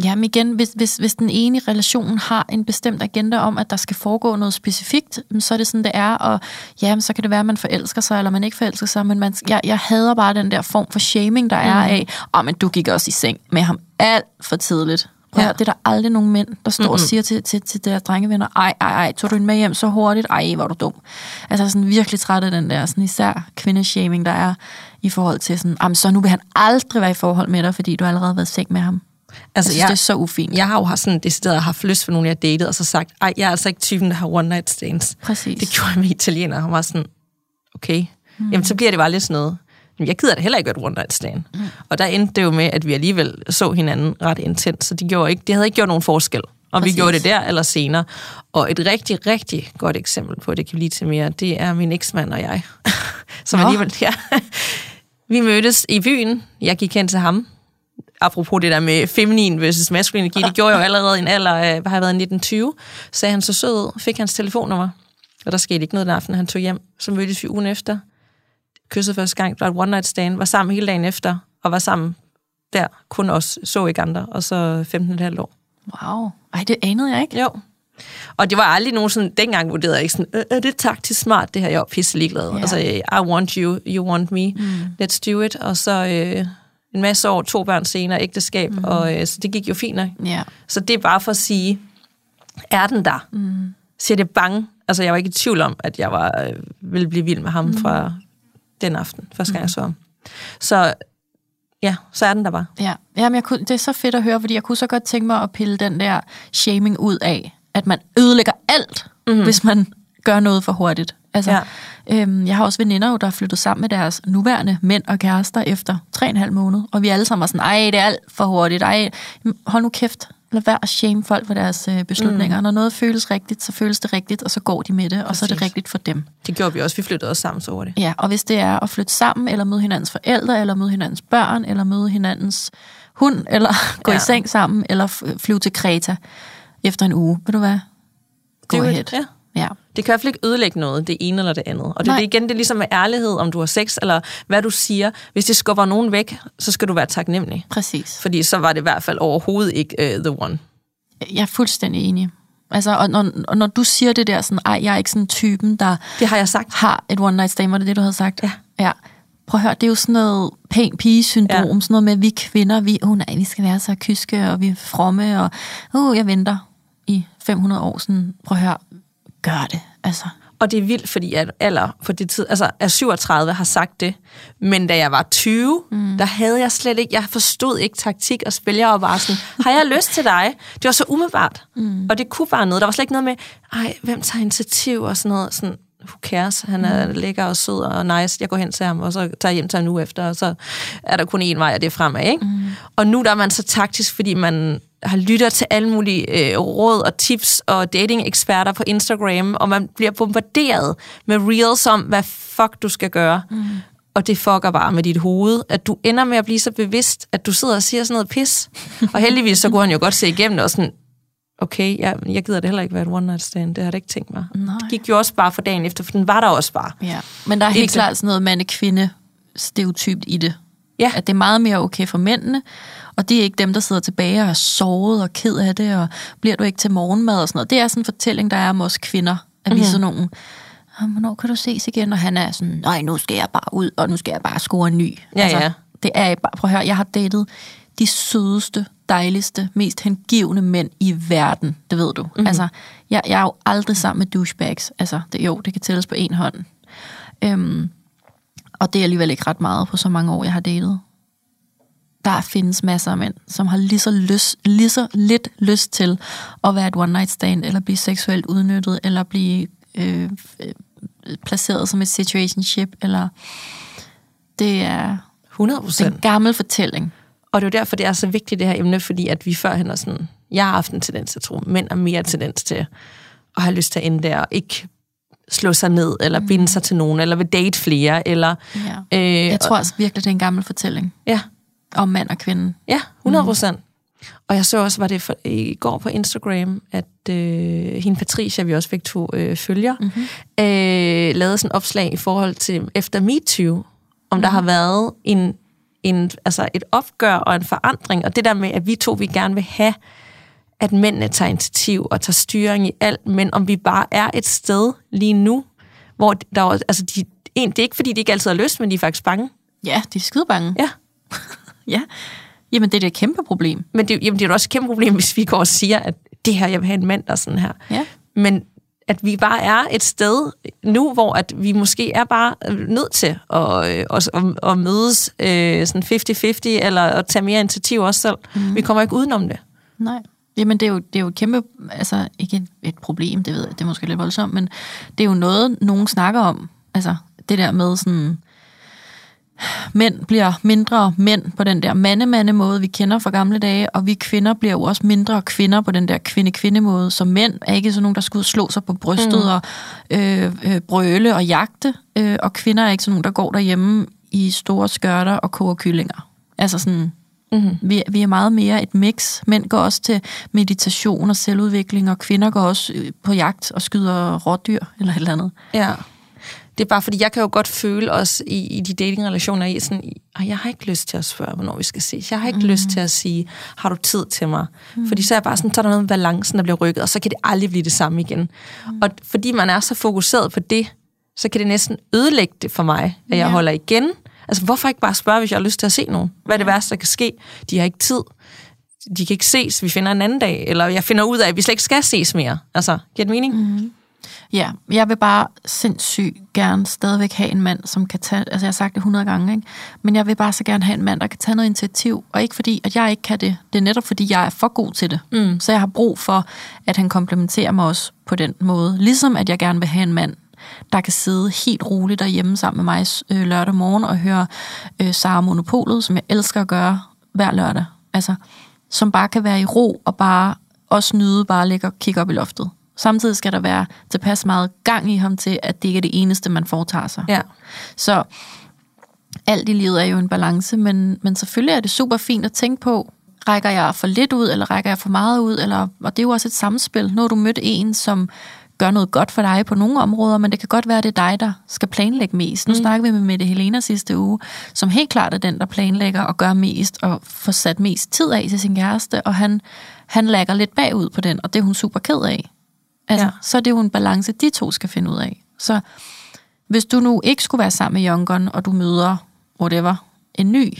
jamen igen, hvis, hvis, hvis den ene i relationen har en bestemt agenda om, at der skal foregå noget specifikt, så er det sådan, det er. Og ja, så kan det være, at man forelsker sig, eller man ikke forelsker sig. Men man, jeg, jeg hader bare den der form for shaming, der er af, åh, men du gik også i seng med ham alt for tidligt. Prøv, Ja. Det er der aldrig nogen mænd, der står mm-hmm. og siger til, til, til deres drengevenner, ej, ej, ej, tog du hende med hjem så hurtigt? Ej, hvor er du dum. Altså jeg er sådan virkelig træt af den der, sådan især kvindeshaming, der er i forhold til sådan, jamen så nu vil han aldrig være i forhold med dig, fordi du har allerede været i seng med ham. Altså, jeg synes, jeg- det er så ufint. Jeg har jo haft sådan decideret haft lyst for nogen, jeg har datet, og så sagt, ej, jeg er altså ikke typen, der har one night stands. Præcis. Det gjorde jeg med italiener. Han var sådan, okay, mm. jamen så bliver det bare lidt sådan noget. Men jeg gider det heller ikke et one night stand. Mm. Og der endte det jo med, at vi alligevel så hinanden ret intens, så det, gjorde ikke, det havde ikke gjort nogen forskel. Og Præcis. vi gjorde det der eller senere. Og et rigtig, rigtig godt eksempel på, at det kan blive til mere, det er min eksmand og jeg. Som Nå. alligevel, ja. Vi mødtes i byen. Jeg gik hen til ham. Apropos det der med feminin versus maskulin energi, det gjorde jeg jo allerede i en alder af, hvad har jeg været, 1920. Sagde han så sød, fik hans telefonnummer. Og der skete ikke noget den aften, han tog hjem. Så mødtes vi ugen efter. Kyssede første gang, var et one night stand. Var sammen hele dagen efter, og var sammen der. Kun os, så ikke andre. Og så 15,5 år. Wow. Ej, det anede jeg ikke. Jo. Og det var aldrig nogen sådan, dengang vurderede jeg ikke sådan, "Øh, er det taktisk smart, det her, jeg var pisse ligeglad. Ja. Altså, I want you, you want me, mm. let's do it. Og så øh, en masse år, to børn senere, ægteskab, mm. og øh, så det gik jo fint nok. Ja. Så det er bare for at sige, er den der? Mm. Siger det bang? Altså, jeg var ikke i tvivl om, at jeg var, øh, ville blive vild med ham mm. fra den aften, første gang jeg så ham. Så ja, så er den der bare. Ja, Jamen, jeg kunne, det er så fedt at høre, fordi jeg kunne så godt tænke mig at pille den der shaming ud af, at man ødelægger alt, mm-hmm. hvis man gør noget for hurtigt. Altså, Ja. øhm, jeg har også veninder, der er flyttet sammen med deres nuværende mænd og kærester efter tre og en halv måned, og vi alle sammen var sådan, ej, det er alt for hurtigt, ej, hold nu kæft, lad være at shame folk for deres øh, beslutninger. Mm. Når noget føles rigtigt, så føles det rigtigt, og så går de med det, og så er det rigtigt for dem. Det gjorde vi også. Vi flyttede os sammen så hurtigt. Ja, og hvis det er at flytte sammen, eller møde hinandens forældre, eller møde hinandens børn, eller møde hinandens hund, eller gå ja. I seng sammen, eller flyve til Kreta efter en uge, ved du hvad? It, ahead. ja. Ja. Det kan i hvert fald ikke ødelægge noget, det ene eller det andet. Og det, Nej. det er igen, det er ligesom med ærlighed, om du har sex, eller hvad du siger. Hvis det skubber nogen væk, så skal du være taknemmelig. Præcis. Fordi så var det i hvert fald overhovedet ikke uh, the one. Jeg er fuldstændig enig. Altså, og når, og når du siger det der sådan, ej, jeg er ikke sådan typen, der Det har jeg sagt. har et one night stand, var det det, du havde sagt? Ja. ja. Prøv at høre, det er jo sådan noget pæn pige-syndrom, Ja. sådan noget med, at vi kvinder, vi, oh, nej, vi skal være så kyske, og vi er fromme, og oh, jeg venter i 500 år, sådan, prøv at høre, gør det, altså. Og det er vildt, fordi at alder på det tid, altså er 37 har sagt det, men da jeg var 20, mm. der havde jeg slet ikke, jeg forstod ikke taktik og spil. Jeg var bare sådan, har jeg lyst til dig? Det var så umiddelbart. Mm. Og det kunne bare noget. Der var slet ikke noget med, ej, hvem tager initiativ og sådan noget. Sådan, who cares? Han er mm. lækker og sød og nice. Jeg går hen til ham, og så tager jeg hjem til ham nu efter, og så er der kun én vej, og det er fremad, ikke? Mm. Og nu der er man så taktisk, fordi man har lytter til alle mulige øh, råd og tips og dating-eksperter på Instagram, og man bliver bombarderet med reels om, hvad fuck du skal gøre. Mm. Og det fucker bare med dit hoved, at du ender med at blive så bevidst, at du sidder og siger sådan noget pis. og heldigvis så kunne han jo godt se igennem det og sådan, okay, jeg, jeg gider det heller ikke være et one night stand, det har jeg ikke tænkt mig. Nej. Det gik jo også bare for dagen efter, for den var der også bare. Ja. Men der er helt Indtil- klart sådan noget mande-kvinde stereotypt i det. Ja. At det er meget mere okay for mændene, og det er ikke dem, der sidder tilbage og er såret og ked af det, og bliver du ikke til morgenmad og sådan noget. Det er sådan en fortælling, der er om os kvinder, at vi er sådan nogle, "Ah, hvornår kan du ses igen? Og han er sådan, nej, nu skal jeg bare ud, og nu skal jeg bare score en ny. Altså, Ja, ja. Det er bare, prøv at høre, jeg har datet de sødeste, dejligste, mest hengivne mænd i verden, det ved du. Mm-hmm. Altså, jeg, jeg er jo aldrig sammen med douchebags. Altså, det, jo, det kan tælles på en hånd. Øhm, og det er alligevel ikke ret meget på så mange år, jeg har datet. Der findes masser af mænd, som har lige så, lyst, lige så lidt lyst til at være et one night stand, eller blive seksuelt udnyttet, eller blive øh, øh, placeret som et situationship, eller det er, 100 det er procent. en gammel fortælling. Og det er jo derfor, det er så vigtigt, det her emne, fordi at vi førhen er sådan, jeg har haft en tendens til at tro, mænd er mere tendens til at have lyst til at ende der, og ikke slå sig ned, eller binde sig til nogen, eller vil date flere, eller... Ja. Øh, Jeg tror også virkelig, det er en gammel fortælling Ja, om mand og kvinde. ja 100 procent. Mm. Og jeg så også, var det for, i går på Instagram, at øh, hende Patricia, vi også fik to øh, følger, mm-hmm. øh, lavede sådan et opslag i forhold til efter MeToo, om mm-hmm. der har været en, en, altså et opgør og en forandring, og det der med, at vi to vi gerne vil have, at mændene tager initiativ og tager styring i alt, men om vi bare er et sted lige nu, hvor der er, altså de, en, det er ikke fordi, de ikke altid har lyst, men de er faktisk bange. Ja, de er skide bange. Ja. ja. Jamen, det er da et kæmpe problem. Men det, jamen, det er jo også et kæmpe problem, hvis vi går og siger, at det her, jeg vil have en mand, der er sådan her. Ja. Men at vi bare er et sted nu, hvor at vi måske er bare nødt til at, øh, at, at, at mødes øh, sådan 50-50, eller at tage mere initiativ også selv. Mm. Vi kommer ikke udenom det. Nej. Jamen, det er, jo, det er jo et kæmpe, altså ikke et, et problem, det ved jeg, det er måske lidt voldsomt, men det er jo noget, nogen snakker om. Altså, det der med sådan, mænd bliver mindre mænd på den der mande-mande-måde, vi kender fra gamle dage, og vi kvinder bliver jo også mindre kvinder på den der kvinde-kvinde-måde. Så mænd er ikke sådan nogen, der skal ud slå sig på brystet mm. og øh, øh, brøle og jagte, øh, og kvinder er ikke sådan nogen, der går derhjemme i store skørter og koger kyllinger. Altså sådan, Mm-hmm. vi, vi er meget mere et mix. Mænd går også til meditation og selvudvikling, og kvinder går også øh, på jagt og skyder rådyr eller et eller andet. Ja. Det er bare fordi, jeg kan jo godt føle også i, i de datingrelationer, i sådan, jeg har ikke lyst til at spørge, hvornår vi skal ses. Jeg har ikke mm. lyst til at sige, har du tid til mig? Mm. Fordi så er jeg bare sådan, så er der noget med balancen, der bliver rykket, og så kan det aldrig blive det samme igen. Mm. Og fordi man er så fokuseret på det, så kan det næsten ødelægge det for mig, at jeg Ja. holder igen. Altså, hvorfor ikke bare spørge, hvis jeg har lyst til at se nogen? Hvad er det værste, der kan ske? De har ikke tid. De kan ikke ses, vi finder en anden dag. Eller jeg finder ud af, at vi slet ikke skal ses mere. Altså, giver det mening? Mm. Ja, jeg vil bare sindssygt gerne stadigvæk have en mand, som kan tage, altså jeg har sagt det 100 gange, ikke? men jeg vil bare så gerne have en mand, der kan tage noget initiativ, og ikke fordi, at jeg ikke kan det, det er netop fordi, jeg er for god til det. Mm. Så jeg har brug for, at han komplementerer mig også på den måde. Ligesom at jeg gerne vil have en mand, der kan sidde helt roligt derhjemme sammen med mig øh, lørdag morgen og høre øh, Sara Monopolet, som jeg elsker at gøre hver lørdag. Altså, som bare kan være i ro og bare også nyde, bare ligge og kigge op i loftet. Samtidig skal der være tilpas meget gang i ham til, at det ikke er det eneste, man foretager sig. Ja. Så alt i livet er jo en balance, men, men selvfølgelig er det super fint at tænke på, rækker jeg for lidt ud, eller rækker jeg for meget ud, eller, og det er jo også et samspil. Nu har du mødt en, som gør noget godt for dig på nogle områder, men det kan godt være, at det er dig, der skal planlægge mest. Nu mm. snakker vi med Mette Helena sidste uge, som helt klart er den, der planlægger og gør mest og får sat mest tid af til sin kæreste, og han, han lægger lidt bagud på den, og det er hun super ked af. Altså, ja. Så er det jo en balance, de to skal finde ud af. Så hvis du nu ikke skulle være sammen med Youngeren, og du møder, whatever, en ny,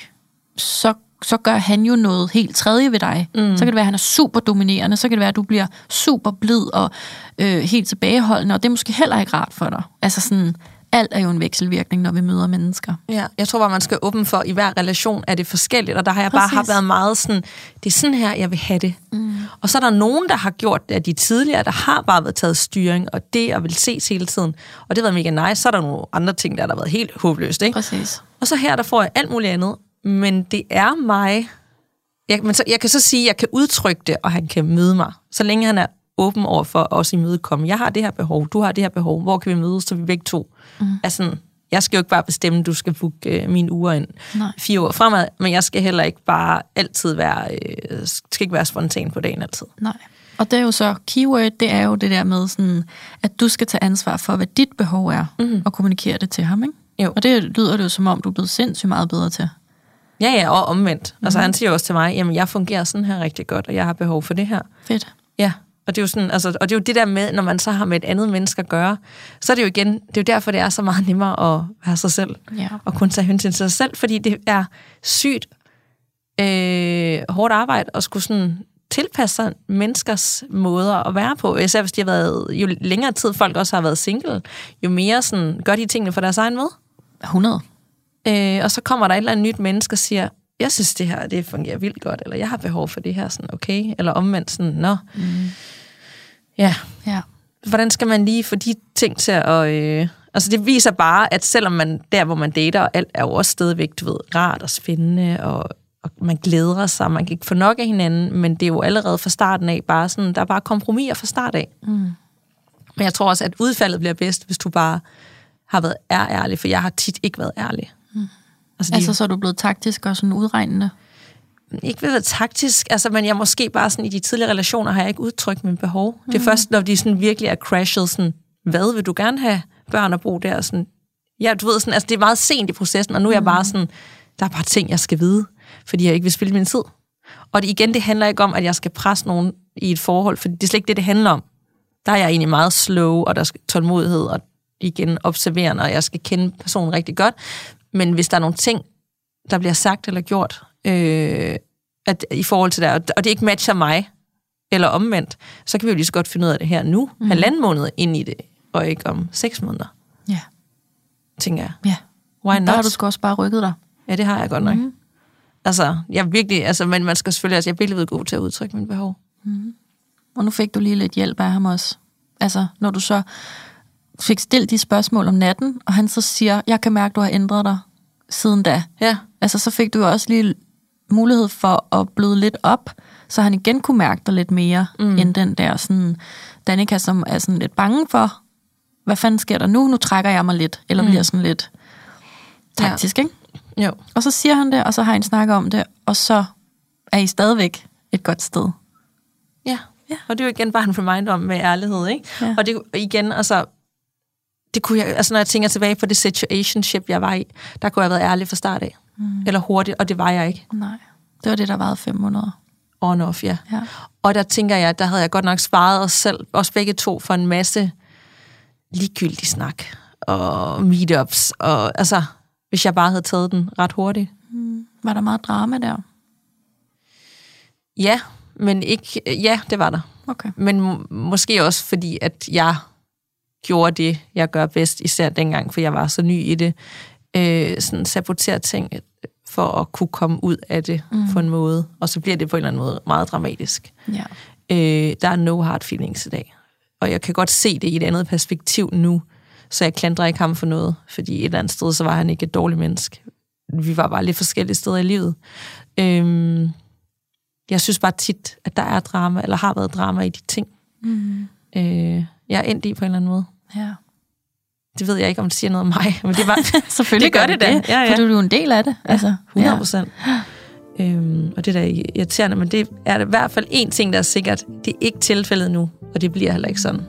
så så gør han jo noget helt tredje ved dig. Mm. Så kan det være, at han er super dominerende, så kan det være, at du bliver super blid og øh, helt tilbageholdende, og det er måske heller ikke rart for dig. Altså sådan, alt er jo en vekselvirkning, når vi møder mennesker. Ja, jeg tror bare, man skal åbne for, i hver relation er det forskelligt, og der har jeg Præcis. bare har været meget sådan, det er sådan her, jeg vil have det. Mm. Og så er der nogen, der har gjort det af de tidligere, der har bare været taget styring, og det og vil ses hele tiden. Og det har været mega nice. Så er der nogle andre ting, der har været helt håbløst. Ikke? Præcis. Og så her, der får jeg alt muligt andet, men det er mig. Jeg, men så, jeg kan så sige, at jeg kan udtrykke det, og han kan møde mig. Så længe han er åben over for os i mødekomme. Jeg har det her behov, du har det her behov. Hvor kan vi mødes, så vi begge to mm. er sådan, jeg skal jo ikke bare bestemme, at du skal booke øh, mine uger ind Nej. fire år fremad, men jeg skal heller ikke bare altid være, øh, skal ikke være spontan på dagen altid. Nej. Og det er jo så, keyword, det er jo det der med sådan, at du skal tage ansvar for, hvad dit behov er, mm. og kommunikere det til ham, ikke? Jo. Og det lyder det jo som om, du er blevet sindssygt meget bedre til. Ja, ja, og omvendt. Mm. Altså han siger også til mig, jamen jeg fungerer sådan her rigtig godt, og jeg har behov for det her. Fedt. Ja, og det er jo sådan, altså, og det er jo det der med, når man så har med et andet menneske at gøre, så er det jo igen, det er jo derfor, det er så meget nemmere at være sig selv, ja. og kunne tage hensyn til sig selv, fordi det er sygt øh, hårdt arbejde at skulle sådan tilpasse sig menneskers måder at være på. Især hvis de har været, jo længere tid folk også har været single, jo mere sådan, gør de tingene for deres egen måde. 100. Øh, og så kommer der et eller andet nyt menneske og siger, jeg synes, det her det fungerer vildt godt, eller jeg har behov for det her, sådan okay, eller omvendt sådan, nå. Mm. Ja. ja. Hvordan skal man lige få de ting til at... Øh, altså det viser bare, at selvom man der, hvor man dater, og alt er jo også stadigvæk, du ved, rart og spændende, og, og man glæder sig, man kan ikke få nok af hinanden, men det er jo allerede fra starten af bare sådan, der er bare kompromiser fra start af. Mm. Men jeg tror også, at udfaldet bliver bedst, hvis du bare har været er ærlig, for jeg har tit ikke været ærlig. Mm. Altså, de, altså, så er du blevet taktisk og sådan udregnende? Ikke ved at taktisk, altså, men jeg måske bare sådan, i de tidligere relationer har jeg ikke udtrykt min behov. Mm. Det er mm. først, når de sådan virkelig er crashet, sådan, hvad vil du gerne have børn at bo der? Sådan, ja, du ved, sådan, altså, det er meget sent i processen, og nu er jeg bare mm. sådan, der er bare ting, jeg skal vide, fordi jeg ikke vil spille min tid. Og det, igen, det handler ikke om, at jeg skal presse nogen i et forhold, for det er slet ikke det, det handler om. Der er jeg egentlig meget slow, og der skal tålmodighed, og igen observerende, og jeg skal kende personen rigtig godt. Men hvis der er nogle ting, der bliver sagt eller gjort, øh, at, i forhold til det, og det ikke matcher mig, eller omvendt, så kan vi jo lige så godt finde ud af det her nu, mm. halvanden måned ind i det, og ikke om seks måneder. Ja. Tænker jeg. Ja. Why not? Der har du sgu også bare rykket dig. Ja, det har jeg godt nok. Mm. Altså, jeg virkelig, altså, men man skal selvfølgelig, altså, jeg er virkelig god til at udtrykke mine behov. Mm. Og nu fik du lige lidt hjælp af ham også. Altså, når du så fik stillet de spørgsmål om natten, og han så siger, jeg kan mærke, du har ændret dig siden da. Ja. Altså, så fik du jo også lige mulighed for at bløde lidt op, så han igen kunne mærke dig lidt mere, mm. end den der sådan, Danika, som er sådan lidt bange for, hvad fanden sker der nu? Nu trækker jeg mig lidt, eller mm. bliver sådan lidt taktisk, ja. ikke? Jo. Og så siger han det, og så har han snakket om det, og så er I stadigvæk et godt sted. Ja, ja. og det er jo igen bare en reminder om med ærlighed, ikke? Ja. Og det igen, altså, det kunne jeg, altså når jeg tænker tilbage på det situationship, jeg var i, der kunne jeg have været ærlig fra start af. Mm. Eller hurtigt, og det var jeg ikke. Nej, det var det, der varede fem måneder. On off, ja. ja. Og der tænker jeg, der havde jeg godt nok sparet os selv, os begge to, for en masse ligegyldig snak og meetups. Og altså, hvis jeg bare havde taget den ret hurtigt. Mm. Var der meget drama der? Ja, men ikke... Ja, det var der. Okay. Men må, måske også fordi, at jeg gjorde det, jeg gør bedst, især dengang, for jeg var så ny i det. Øh, sådan sabotere ting for at kunne komme ud af det mm. på en måde. Og så bliver det på en eller anden måde meget dramatisk. Ja. Øh, der er no hard feelings i dag. Og jeg kan godt se det i et andet perspektiv nu, så jeg klandrer ikke ham for noget, fordi et eller andet sted, så var han ikke et dårligt menneske. Vi var bare lidt forskellige steder i livet. Øh, jeg synes bare tit, at der er drama, eller har været drama i de ting. Mm. Øh, jeg er endt i på en eller anden måde. Ja. Det ved jeg ikke, om det siger noget om mig, men det, var, Selvfølgelig det gør det, det da. Ja, ja. For du er jo en del af det. Ja, altså, 100 procent. Ja. Øhm, og det er da irriterende, men det er i hvert fald en ting, der er sikkert. Det er ikke tilfældet nu, og det bliver heller ikke sådan.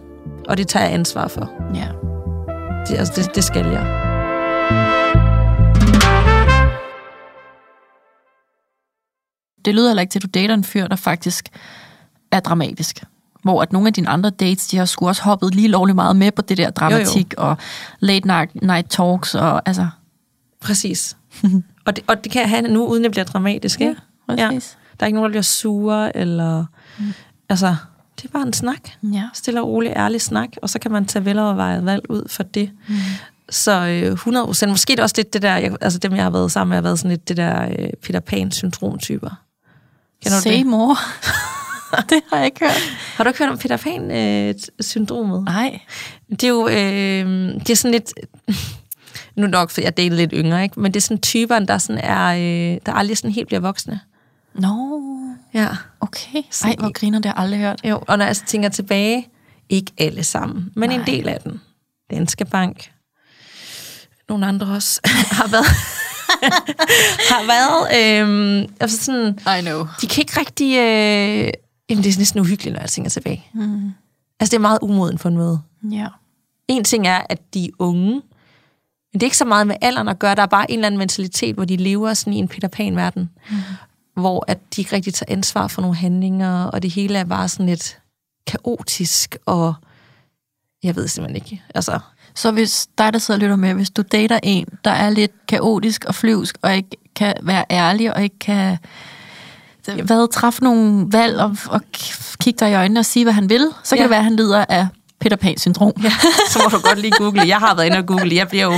og det tager jeg ansvar for. Ja. Det, altså, det, det skal jeg. Det lyder heller ikke til, at du dater en fyr, der faktisk er dramatisk. Hvor at nogle af dine andre dates, de har sgu også hoppet lige lovligt meget med på det der dramatik jo, jo. og late night, night talks og altså... Præcis. og, det, og det kan jeg have nu, uden at blive dramatisk, ikke? Ja, præcis. Ja. Der er ikke nogen, der bliver sure, eller... Mm. Altså, det er bare en snak. Ja. Stille og rolig, ærlig snak, og så kan man tage velovervejet valg ud for det. Mm. Så øh, 100 procent. Måske det også lidt det der, jeg, altså dem, jeg har været sammen med, har været sådan lidt det der øh, Peter Pan-syndromtyper. Kender Say det? more. det har jeg ikke hørt. Har du ikke hørt om Peter Pan-syndromet? Øh, Nej. Det er jo øh, det er sådan lidt... nu nok, for jeg er lidt yngre, ikke? men det er sådan typerne, der, sådan er, øh, der aldrig sådan helt bliver voksne. Nå, no. ja. okay. Ej, hvor griner det, jeg aldrig hørt. Jo, og når jeg så tænker tilbage, ikke alle sammen, men Nej. en del af den. Danske Bank, nogle andre også, har været, har været øhm, altså sådan, I know. de kan ikke rigtig, øh, jamen det er næsten uhyggeligt, når jeg tænker tilbage. Mm. Altså det er meget umoden på en måde. Ja. En ting er, at de er unge, men det er ikke så meget med alderen at gøre, der er bare en eller anden mentalitet, hvor de lever sådan i en Peter Pan-verden, mm. hvor at de ikke rigtig tager ansvar for nogle handlinger, og det hele er bare sådan lidt kaotisk, og jeg ved simpelthen ikke. Altså, så hvis dig, der sidder og lytter med, hvis du dater en, der er lidt kaotisk og flyvsk, og ikke kan være ærlig, og ikke kan hvad, træffe nogle valg, og, og kigge dig i øjnene og sige, hvad han vil, så kan ja. det være, at han lider af Peter Pan-syndrom. Ja, så må du godt lige google. Jeg har været inde og google. Jeg bliver jo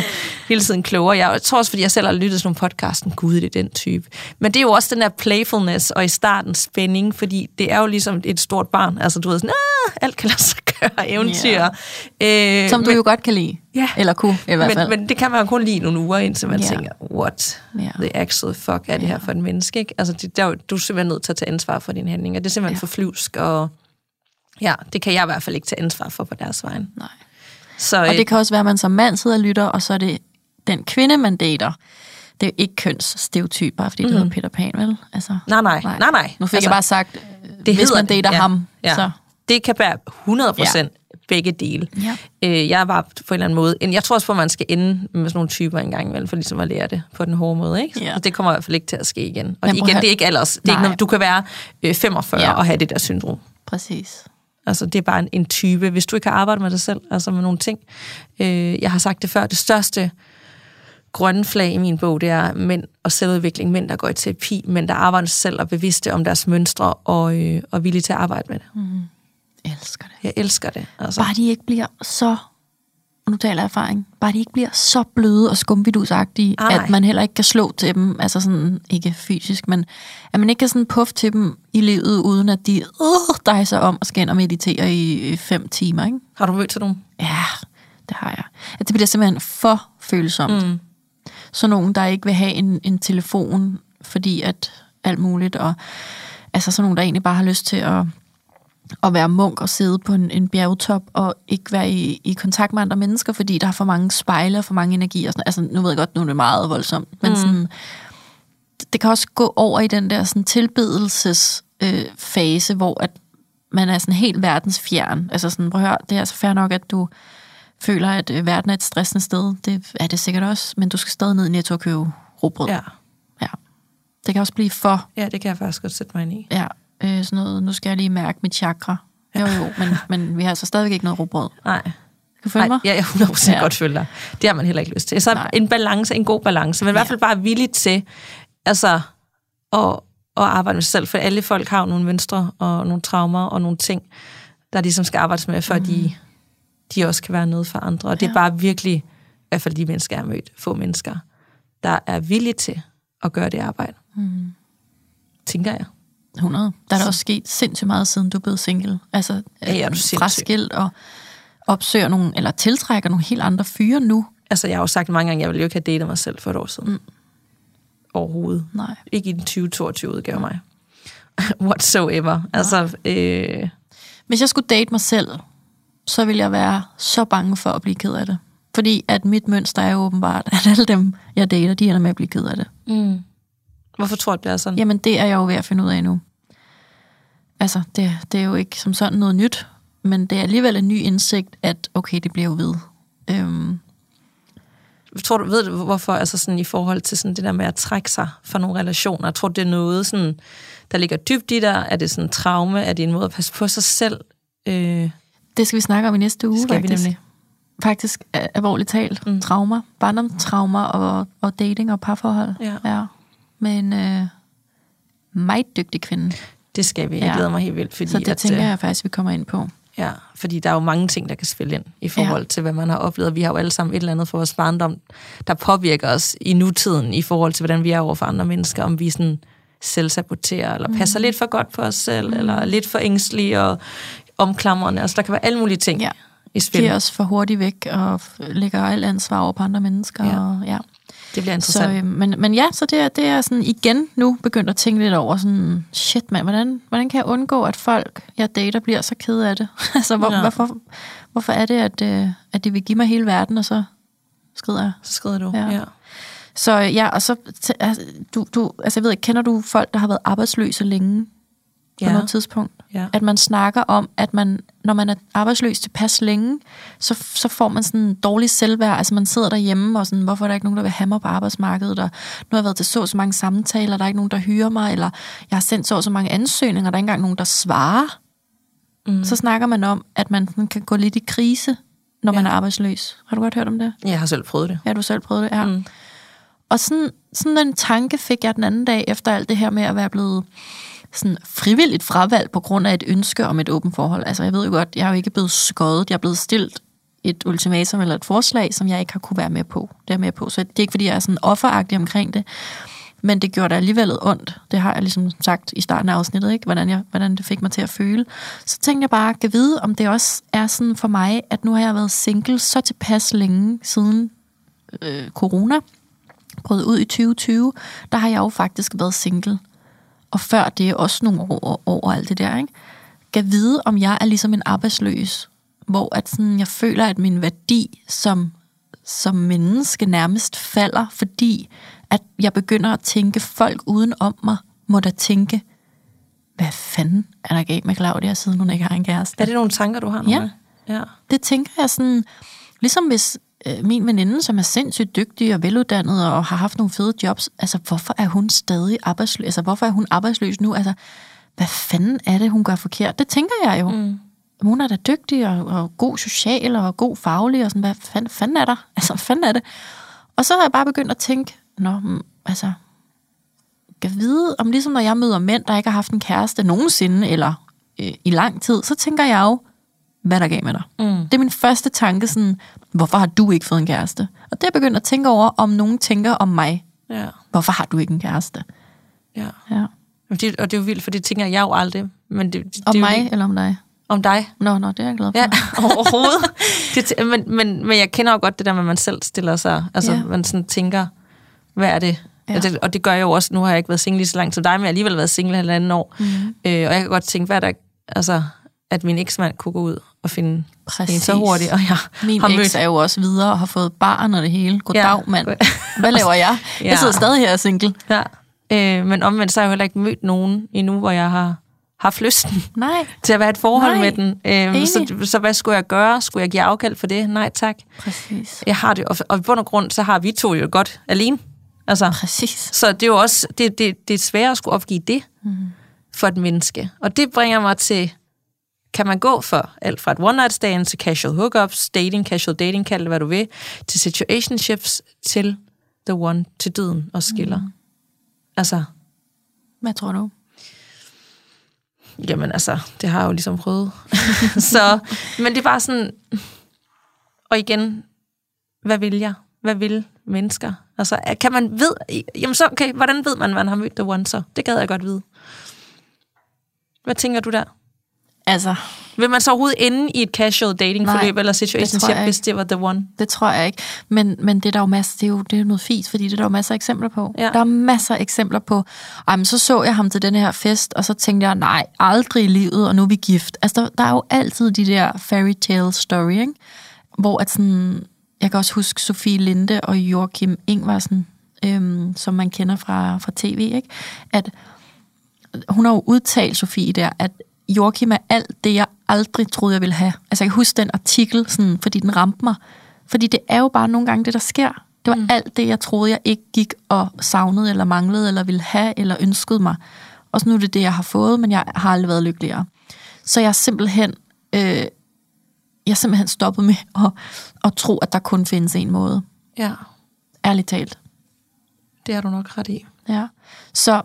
hele tiden klogere. Jeg tror også, fordi jeg selv har lyttet til nogle podcasten. Gud, det er den type. Men det er jo også den der playfulness og i starten spænding, fordi det er jo ligesom et stort barn. Altså, du ved sådan, ah, alt kan lade sig gøre, eventyr. Ja. Øh, Som du men, jo godt kan lide. Ja. Eller kunne, i hvert fald. Men, men det kan man kun lide nogle uger, indtil man ja. tænker, what ja. the actual fuck er det her for en menneske? Ikke? Altså, det, der, du er simpelthen nødt til at tage ansvar for dine handlinger. Det er simpelthen ja. for flyvsk og Ja, det kan jeg i hvert fald ikke tage ansvar for på deres vej. Nej. Så, og det øh, kan også være, at man som mand sidder og lytter, og så er det den kvinde, man dater. Det er ikke kønsstereotyper, fordi mm. det hedder Peter Pan, vel? Altså, nej, nej, nej, nej. nej. Nu fik altså, jeg bare sagt, det hvis man dater det, ja, ham, ja. så... Det kan være 100 procent ja. begge dele. Ja. Øh, jeg var på en eller anden måde... Jeg tror også på, at man skal ende med sådan nogle typer en gang imellem, for ligesom at lære det på den hårde måde. Ikke? Ja. Og det kommer i hvert fald ikke til at ske igen. Og igen, det er ikke alders. Det er ikke noget, du kan være 45 ja. og have det der syndrom. Præcis. Altså, det er bare en, en type. Hvis du ikke har arbejdet med dig selv, altså med nogle ting. Øh, jeg har sagt det før, det største grønne flag i min bog, det er mænd og selvudvikling. Mænd, der går i terapi, mænd, der arbejder sig selv og bevidste om deres mønstre og, øh, og villige til at arbejde med det. Mm. Jeg elsker det. Jeg elsker det. Altså. Bare de ikke bliver så og nu taler jeg erfaring, bare de ikke bliver så bløde og skumvidusagtige, Ej. at man heller ikke kan slå til dem, altså sådan, ikke fysisk, men at man ikke kan sådan puffe til dem i livet, uden at de uh, dejser om og skal ind og meditere i fem timer, ikke? Har du mødt til nogen? Ja, det har jeg. At det bliver simpelthen for følsomt. Mm. Så nogen, der ikke vil have en, en telefon, fordi at alt muligt, og altså sådan nogen, der egentlig bare har lyst til at at være munk og sidde på en, en bjergtop og ikke være i, i kontakt med andre mennesker, fordi der er for mange spejle og for mange energi. Og sådan. Altså, nu ved jeg godt, nu er det meget voldsomt, men mm. sådan, det kan også gå over i den der sådan, tilbedelsesfase, øh, fase, hvor at man er sådan helt verdensfjern. Altså sådan, prøv at høre, det er altså fair nok, at du føler, at øh, verden er et stressende sted. Det er det sikkert også, men du skal stadig ned i Netto og købe råbrød. Ja. ja. Det kan også blive for... Ja, det kan jeg faktisk godt sætte mig ind i. Ja, øh, sådan noget, nu skal jeg lige mærke mit chakra. Jo, jo, men, men vi har altså stadigvæk ikke noget råbrød. Nej. Kan du følge mig? Ja, jeg 100% ja. godt følge dig. Det har man heller ikke lyst til. Så Nej. en balance, en god balance, men i hvert fald bare villig til altså, at, at arbejde med sig selv, for alle folk har nogle mønstre og nogle traumer og nogle ting, der ligesom skal arbejdes med, for mm. de, de også kan være noget for andre. Og det er bare virkelig, i hvert fald de mennesker, jeg har mødt, få mennesker, der er villige til at gøre det arbejde. Mm. Tænker jeg. 100. Der er der også sket sindssygt meget, siden du blevet single. Altså, ja, ja, du fraskilt og opsøger nogle, eller tiltrækker nogle helt andre fyre nu. Altså, jeg har jo sagt mange gange, at jeg ville jo ikke have datet mig selv for et år siden. Mm. Overhovedet. Nej. Ikke i den 2022 udgave mig. Whatsoever. Nej. Altså, øh... Hvis jeg skulle date mig selv, så ville jeg være så bange for at blive ked af det. Fordi at mit mønster er jo åbenbart, at alle dem, jeg dater, de ender med at blive ked af det. Mm. Hvorfor tror du, det er sådan? Jamen, det er jeg jo ved at finde ud af nu. Altså, det, det er jo ikke som sådan noget nyt. men det er alligevel en ny indsigt, at okay, det bliver jo ved. Øhm, Tror du, ved du hvorfor, altså sådan i forhold til sådan det der med at trække sig fra nogle relationer? Tror det er noget, sådan, der ligger dybt i dig? Er det sådan traume? Er det en måde at passe på sig selv? Øh, det skal vi snakke om i næste uge, Skal vi faktisk. nemlig. Faktisk alvorligt talt. Mm. Traumer, barndomstraumer og, og dating og parforhold. Ja. ja. Med en øh, meget dygtig kvinde. det skal vi. Jeg Ja. glæder mig helt vildt, fordi, Så det at, tænker øh, jeg faktisk, vi kommer ind på. Ja, fordi der er jo mange ting, der kan spille ind i forhold ja. til, hvad man har oplevet. Vi har jo alle sammen et eller andet for vores barndom, der påvirker os i nutiden i forhold til, hvordan vi er over for andre mennesker. Om vi sådan selvsaboterer, eller passer Mhm. lidt for godt på os selv, mm. eller er lidt for ængstlige og omklamrende. Altså, der kan være alle mulige ting Ja. i spil. Giver os for hurtigt væk og lægger alt ansvar over på andre mennesker. Ja. Og, ja. Det bliver Så, interessant. øh, men, men ja, så det er, det er sådan igen nu begyndt at tænke lidt over sådan, shit mand, hvordan, hvordan kan jeg undgå, at folk, jeg dater, bliver så ked af det? altså, hvor, Ja. hvorfor, hvorfor er det, at, øh, at de vil give mig hele verden, og så skrider jeg? Så skrider du. Ja. Ja. Så ja, og så, altså, du, du, altså jeg ved ikke, kender du folk, der har været arbejdsløse længe på Ja. noget tidspunkt? Ja. At man snakker om, at man, når man er arbejdsløs tilpas længe, så, så får man sådan en dårlig selvværd. Altså man sidder derhjemme og sådan, hvorfor er der ikke nogen, der vil have mig på arbejdsmarkedet? Og nu har jeg været til så så mange samtaler, der er ikke nogen, der hyrer mig, eller jeg har sendt så så mange ansøgninger, der er ikke engang nogen, der svarer. Mm. Så snakker man om, at man kan gå lidt i krise, når ja. man er arbejdsløs. Har du godt hørt om det? Jeg har selv prøvet det. Ja, du har selv prøvet det, ja. Mm. Og sådan, sådan en tanke fik jeg den anden dag, efter alt det her med at være blevet sådan frivilligt fravalg på grund af et ønske om et åbent forhold. Altså, jeg ved jo godt, jeg er jo ikke blevet skåret. Jeg er blevet stillet et ultimatum eller et forslag, som jeg ikke har kunne være med på. Det er med på. Så det er ikke, fordi jeg er sådan offeragtig omkring det. Men det gjorde da alligevel ondt. Det har jeg ligesom sagt i starten af afsnittet, ikke? Hvordan, jeg, hvordan det fik mig til at føle. Så tænkte jeg bare, kan vide, om det også er sådan for mig, at nu har jeg været single så tilpas længe siden øh, corona brød ud i 2020, der har jeg jo faktisk været single. Og før det er også nogle år over alt det der, ikke? Kan vide, om jeg er ligesom en arbejdsløs, hvor at sådan, jeg føler, at min værdi som, som menneske nærmest falder, fordi at jeg begynder at tænke, folk uden om mig må da tænke, hvad fanden er der galt med Claudia, siden hun ikke har en kæreste? Er det nogle tanker, du har? Ja. Nora? ja. Det tænker jeg sådan, ligesom hvis øh, min veninde, som er sindssygt dygtig og veluddannet og har haft nogle fede jobs, altså hvorfor er hun stadig arbejdsløs? Altså hvorfor er hun arbejdsløs nu? Altså hvad fanden er det, hun gør forkert? Det tænker jeg jo. Mm. Hun er da dygtig og, og god social og god faglig og sådan, hvad fanden, fanden er der? Altså hvad fanden er det? Og så har jeg bare begyndt at tænke, nå, mm, altså, kan vide, om ligesom når jeg møder mænd, der ikke har haft en kæreste nogensinde, eller øh, i lang tid, så tænker jeg jo, hvad er der gav med dig? Mm. Det er min første tanke, sådan, hvorfor har du ikke fået en kæreste? Og det er jeg begyndt at tænke over, om nogen tænker om mig. ja. Hvorfor har du ikke en kæreste? ja. Ja. Og det, og det er jo vildt, for det tænker jeg jo aldrig. Men det, det, Om det mig eller om dig? Om dig. Nå, nå, det er jeg glad for. Ja, overhovedet. Det, men, men, men jeg kender jo godt det der med, at man selv stiller sig, altså Ja. man sådan tænker, hvad er det? Ja. Og, det og det gør jeg jo også, nu har jeg ikke været single lige så langt som dig, men jeg har alligevel været single halvanden år. Mm. Øh, og jeg kan godt tænke, hvad er der, altså, at min eksmand kunne gå ud og finde Præcis. en så hurtigt, og jeg Min har eks er jo også videre og har fået barn og det hele. Goddag, Ja. mand. Hvad laver jeg? Ja. Jeg sidder stadig her er single. Ja. Øh, men omvendt så har jeg jo heller ikke mødt nogen endnu, hvor jeg har haft lysten Nej, til at være et forhold Nej. med den. Øh, så, så hvad skulle jeg gøre? Skulle jeg give afkald for det? Nej, tak. præcis. Jeg har det, og, og i bund og grund, så har vi to jo godt alene. Altså, Præcis. så det er jo også, det, det, det er svært at skulle opgive det mm. for et menneske. Og det bringer mig til, kan man gå for alt fra et one night stand til casual hookups, dating, casual dating, kald det hvad du vil, til situationships, til the one, til døden og skiller. Mm. Altså, Hvad tror du? Jamen altså, det har jeg jo ligesom prøvet. så, men det er bare sådan, og igen, hvad vil jeg? Hvad vil mennesker? Altså, kan man ved, jamen så, okay, hvordan ved man, man har mødt the one så? Det gad jeg godt vide. Hvad tænker du der? Altså, Vil man så overhovedet ende i et casual dating Nej, forløb eller situationship, hvis det var the one? Det tror jeg ikke. Men, men det er der jo masser, det er jo, det er jo noget fis, fordi det er der jo masser af eksempler på. Ja. Der er masser af eksempler på, ej, men så så jeg ham til den her fest, og så tænkte jeg, nej, aldrig i livet, og nu er vi gift. Altså, der, der er jo altid de der fairy tale story, ikke? Hvor at sådan, jeg kan også huske Sofie Linde og Joachim Ingvarsen, øhm, som man kender fra, fra tv, ikke? At hun har jo udtalt, Sofie, der, at Joachim er alt det, jeg aldrig troede, jeg ville have. Altså jeg kan huske den artikel, sådan, fordi den ramte mig. Fordi det er jo bare nogle gange det, der sker. Det var mm. alt det, jeg troede, jeg ikke gik og savnede, eller manglede, eller ville have, eller ønskede mig. Og så nu er det det, jeg har fået, men jeg har aldrig været lykkeligere. Så jeg er simpelthen, øh, jeg er simpelthen stoppet med at, at tro, at der kun findes en måde. Ja, Ærligt talt. det har du nok ret i. Ja. Så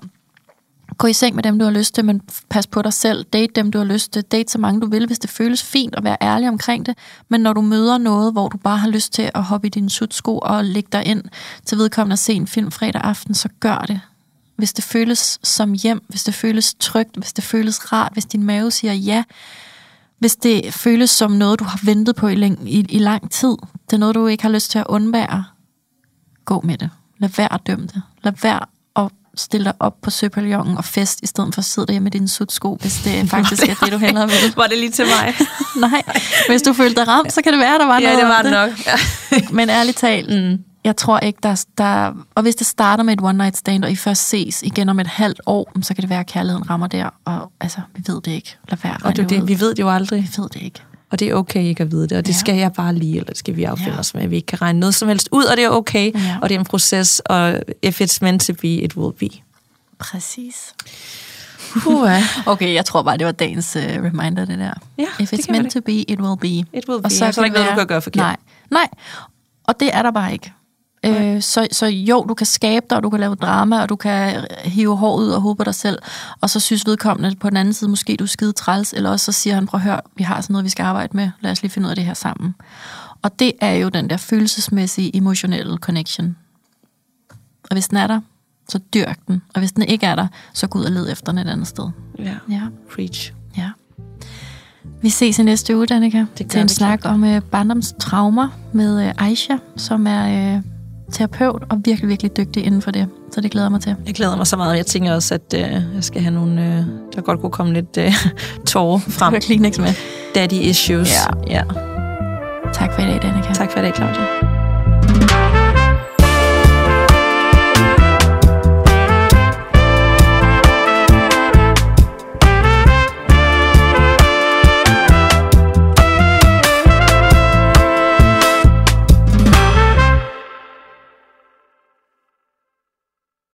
gå i seng med dem, du har lyst til, men pas på dig selv. Date dem, du har lyst til. Date så mange, du vil, hvis det føles fint at være ærlig omkring det. Men når du møder noget, hvor du bare har lyst til at hoppe i dine sutsko og lægge dig ind til vedkommende at se en film fredag aften, så gør det. Hvis det føles som hjem, hvis det føles trygt, hvis det føles rart, hvis din mave siger ja, hvis det føles som noget, du har ventet på i, læng- i, i lang tid, det er noget, du ikke har lyst til at undvære, gå med det. Lad være at dømme det. Lad være stille dig op på søpavillongen og fest, i stedet for at sidde derhjemme med dine sutsko, hvis det faktisk er det, du hellere vil. Var det lige til mig? Nej, hvis du følte dig ramt, så kan det være, der var ja, noget det var det nok. Ja. Men ærligt talt, mm. jeg tror ikke, der, der... Og hvis det starter med et one night stand, og I først ses igen om et halvt år, så kan det være, at kærligheden rammer der. Og altså, vi ved det ikke. Lad være Og det, det, vi ved det jo aldrig. Vi ved det ikke. Og det er okay ikke at vide det, og det Ja. skal jeg bare lige, eller det skal vi affinde Ja. os med. at Vi ikke kan regne noget som helst ud, og det er okay, Ja. og det er en proces, og if it's meant to be, it will be. Præcis. Okay, jeg tror bare, det var dagens uh, reminder, det der. Ja, If det it's meant to be, it will be. It will be. Og Så, så er der ikke noget, du kan gøre forkert. Nej, nej. Og det er der bare ikke. Øh, så, så jo, du kan skabe dig, og du kan lave drama, og du kan hive hår ud og på dig selv, og så synes vedkommende på den anden side, måske du er skide træls, eller også så siger han, prøv at høre, vi har sådan noget, vi skal arbejde med, lad os lige finde ud af det her sammen. Og det er jo den der følelsesmæssige, emotionelle connection. Og hvis den er der, så dyrk den. Og hvis den ikke er der, så gå ud og led efter den et andet sted. Ja. Ja. Preach. Ja. Vi ses i næste uge, Danika, gør til en snak om øh, barndomstraumer med øh, Aisha, som er øh, terapeut og virkelig, virkelig dygtig inden for det. Så det glæder jeg mig til. Jeg glæder mig så meget. Jeg tænker også, at øh, jeg skal have nogle... Øh, der godt kunne komme lidt øh, tårer frem. Hør Kleenex med. Daddy issues. Ja. ja. Tak for i dag, Danika. Tak for i dag, Claudia.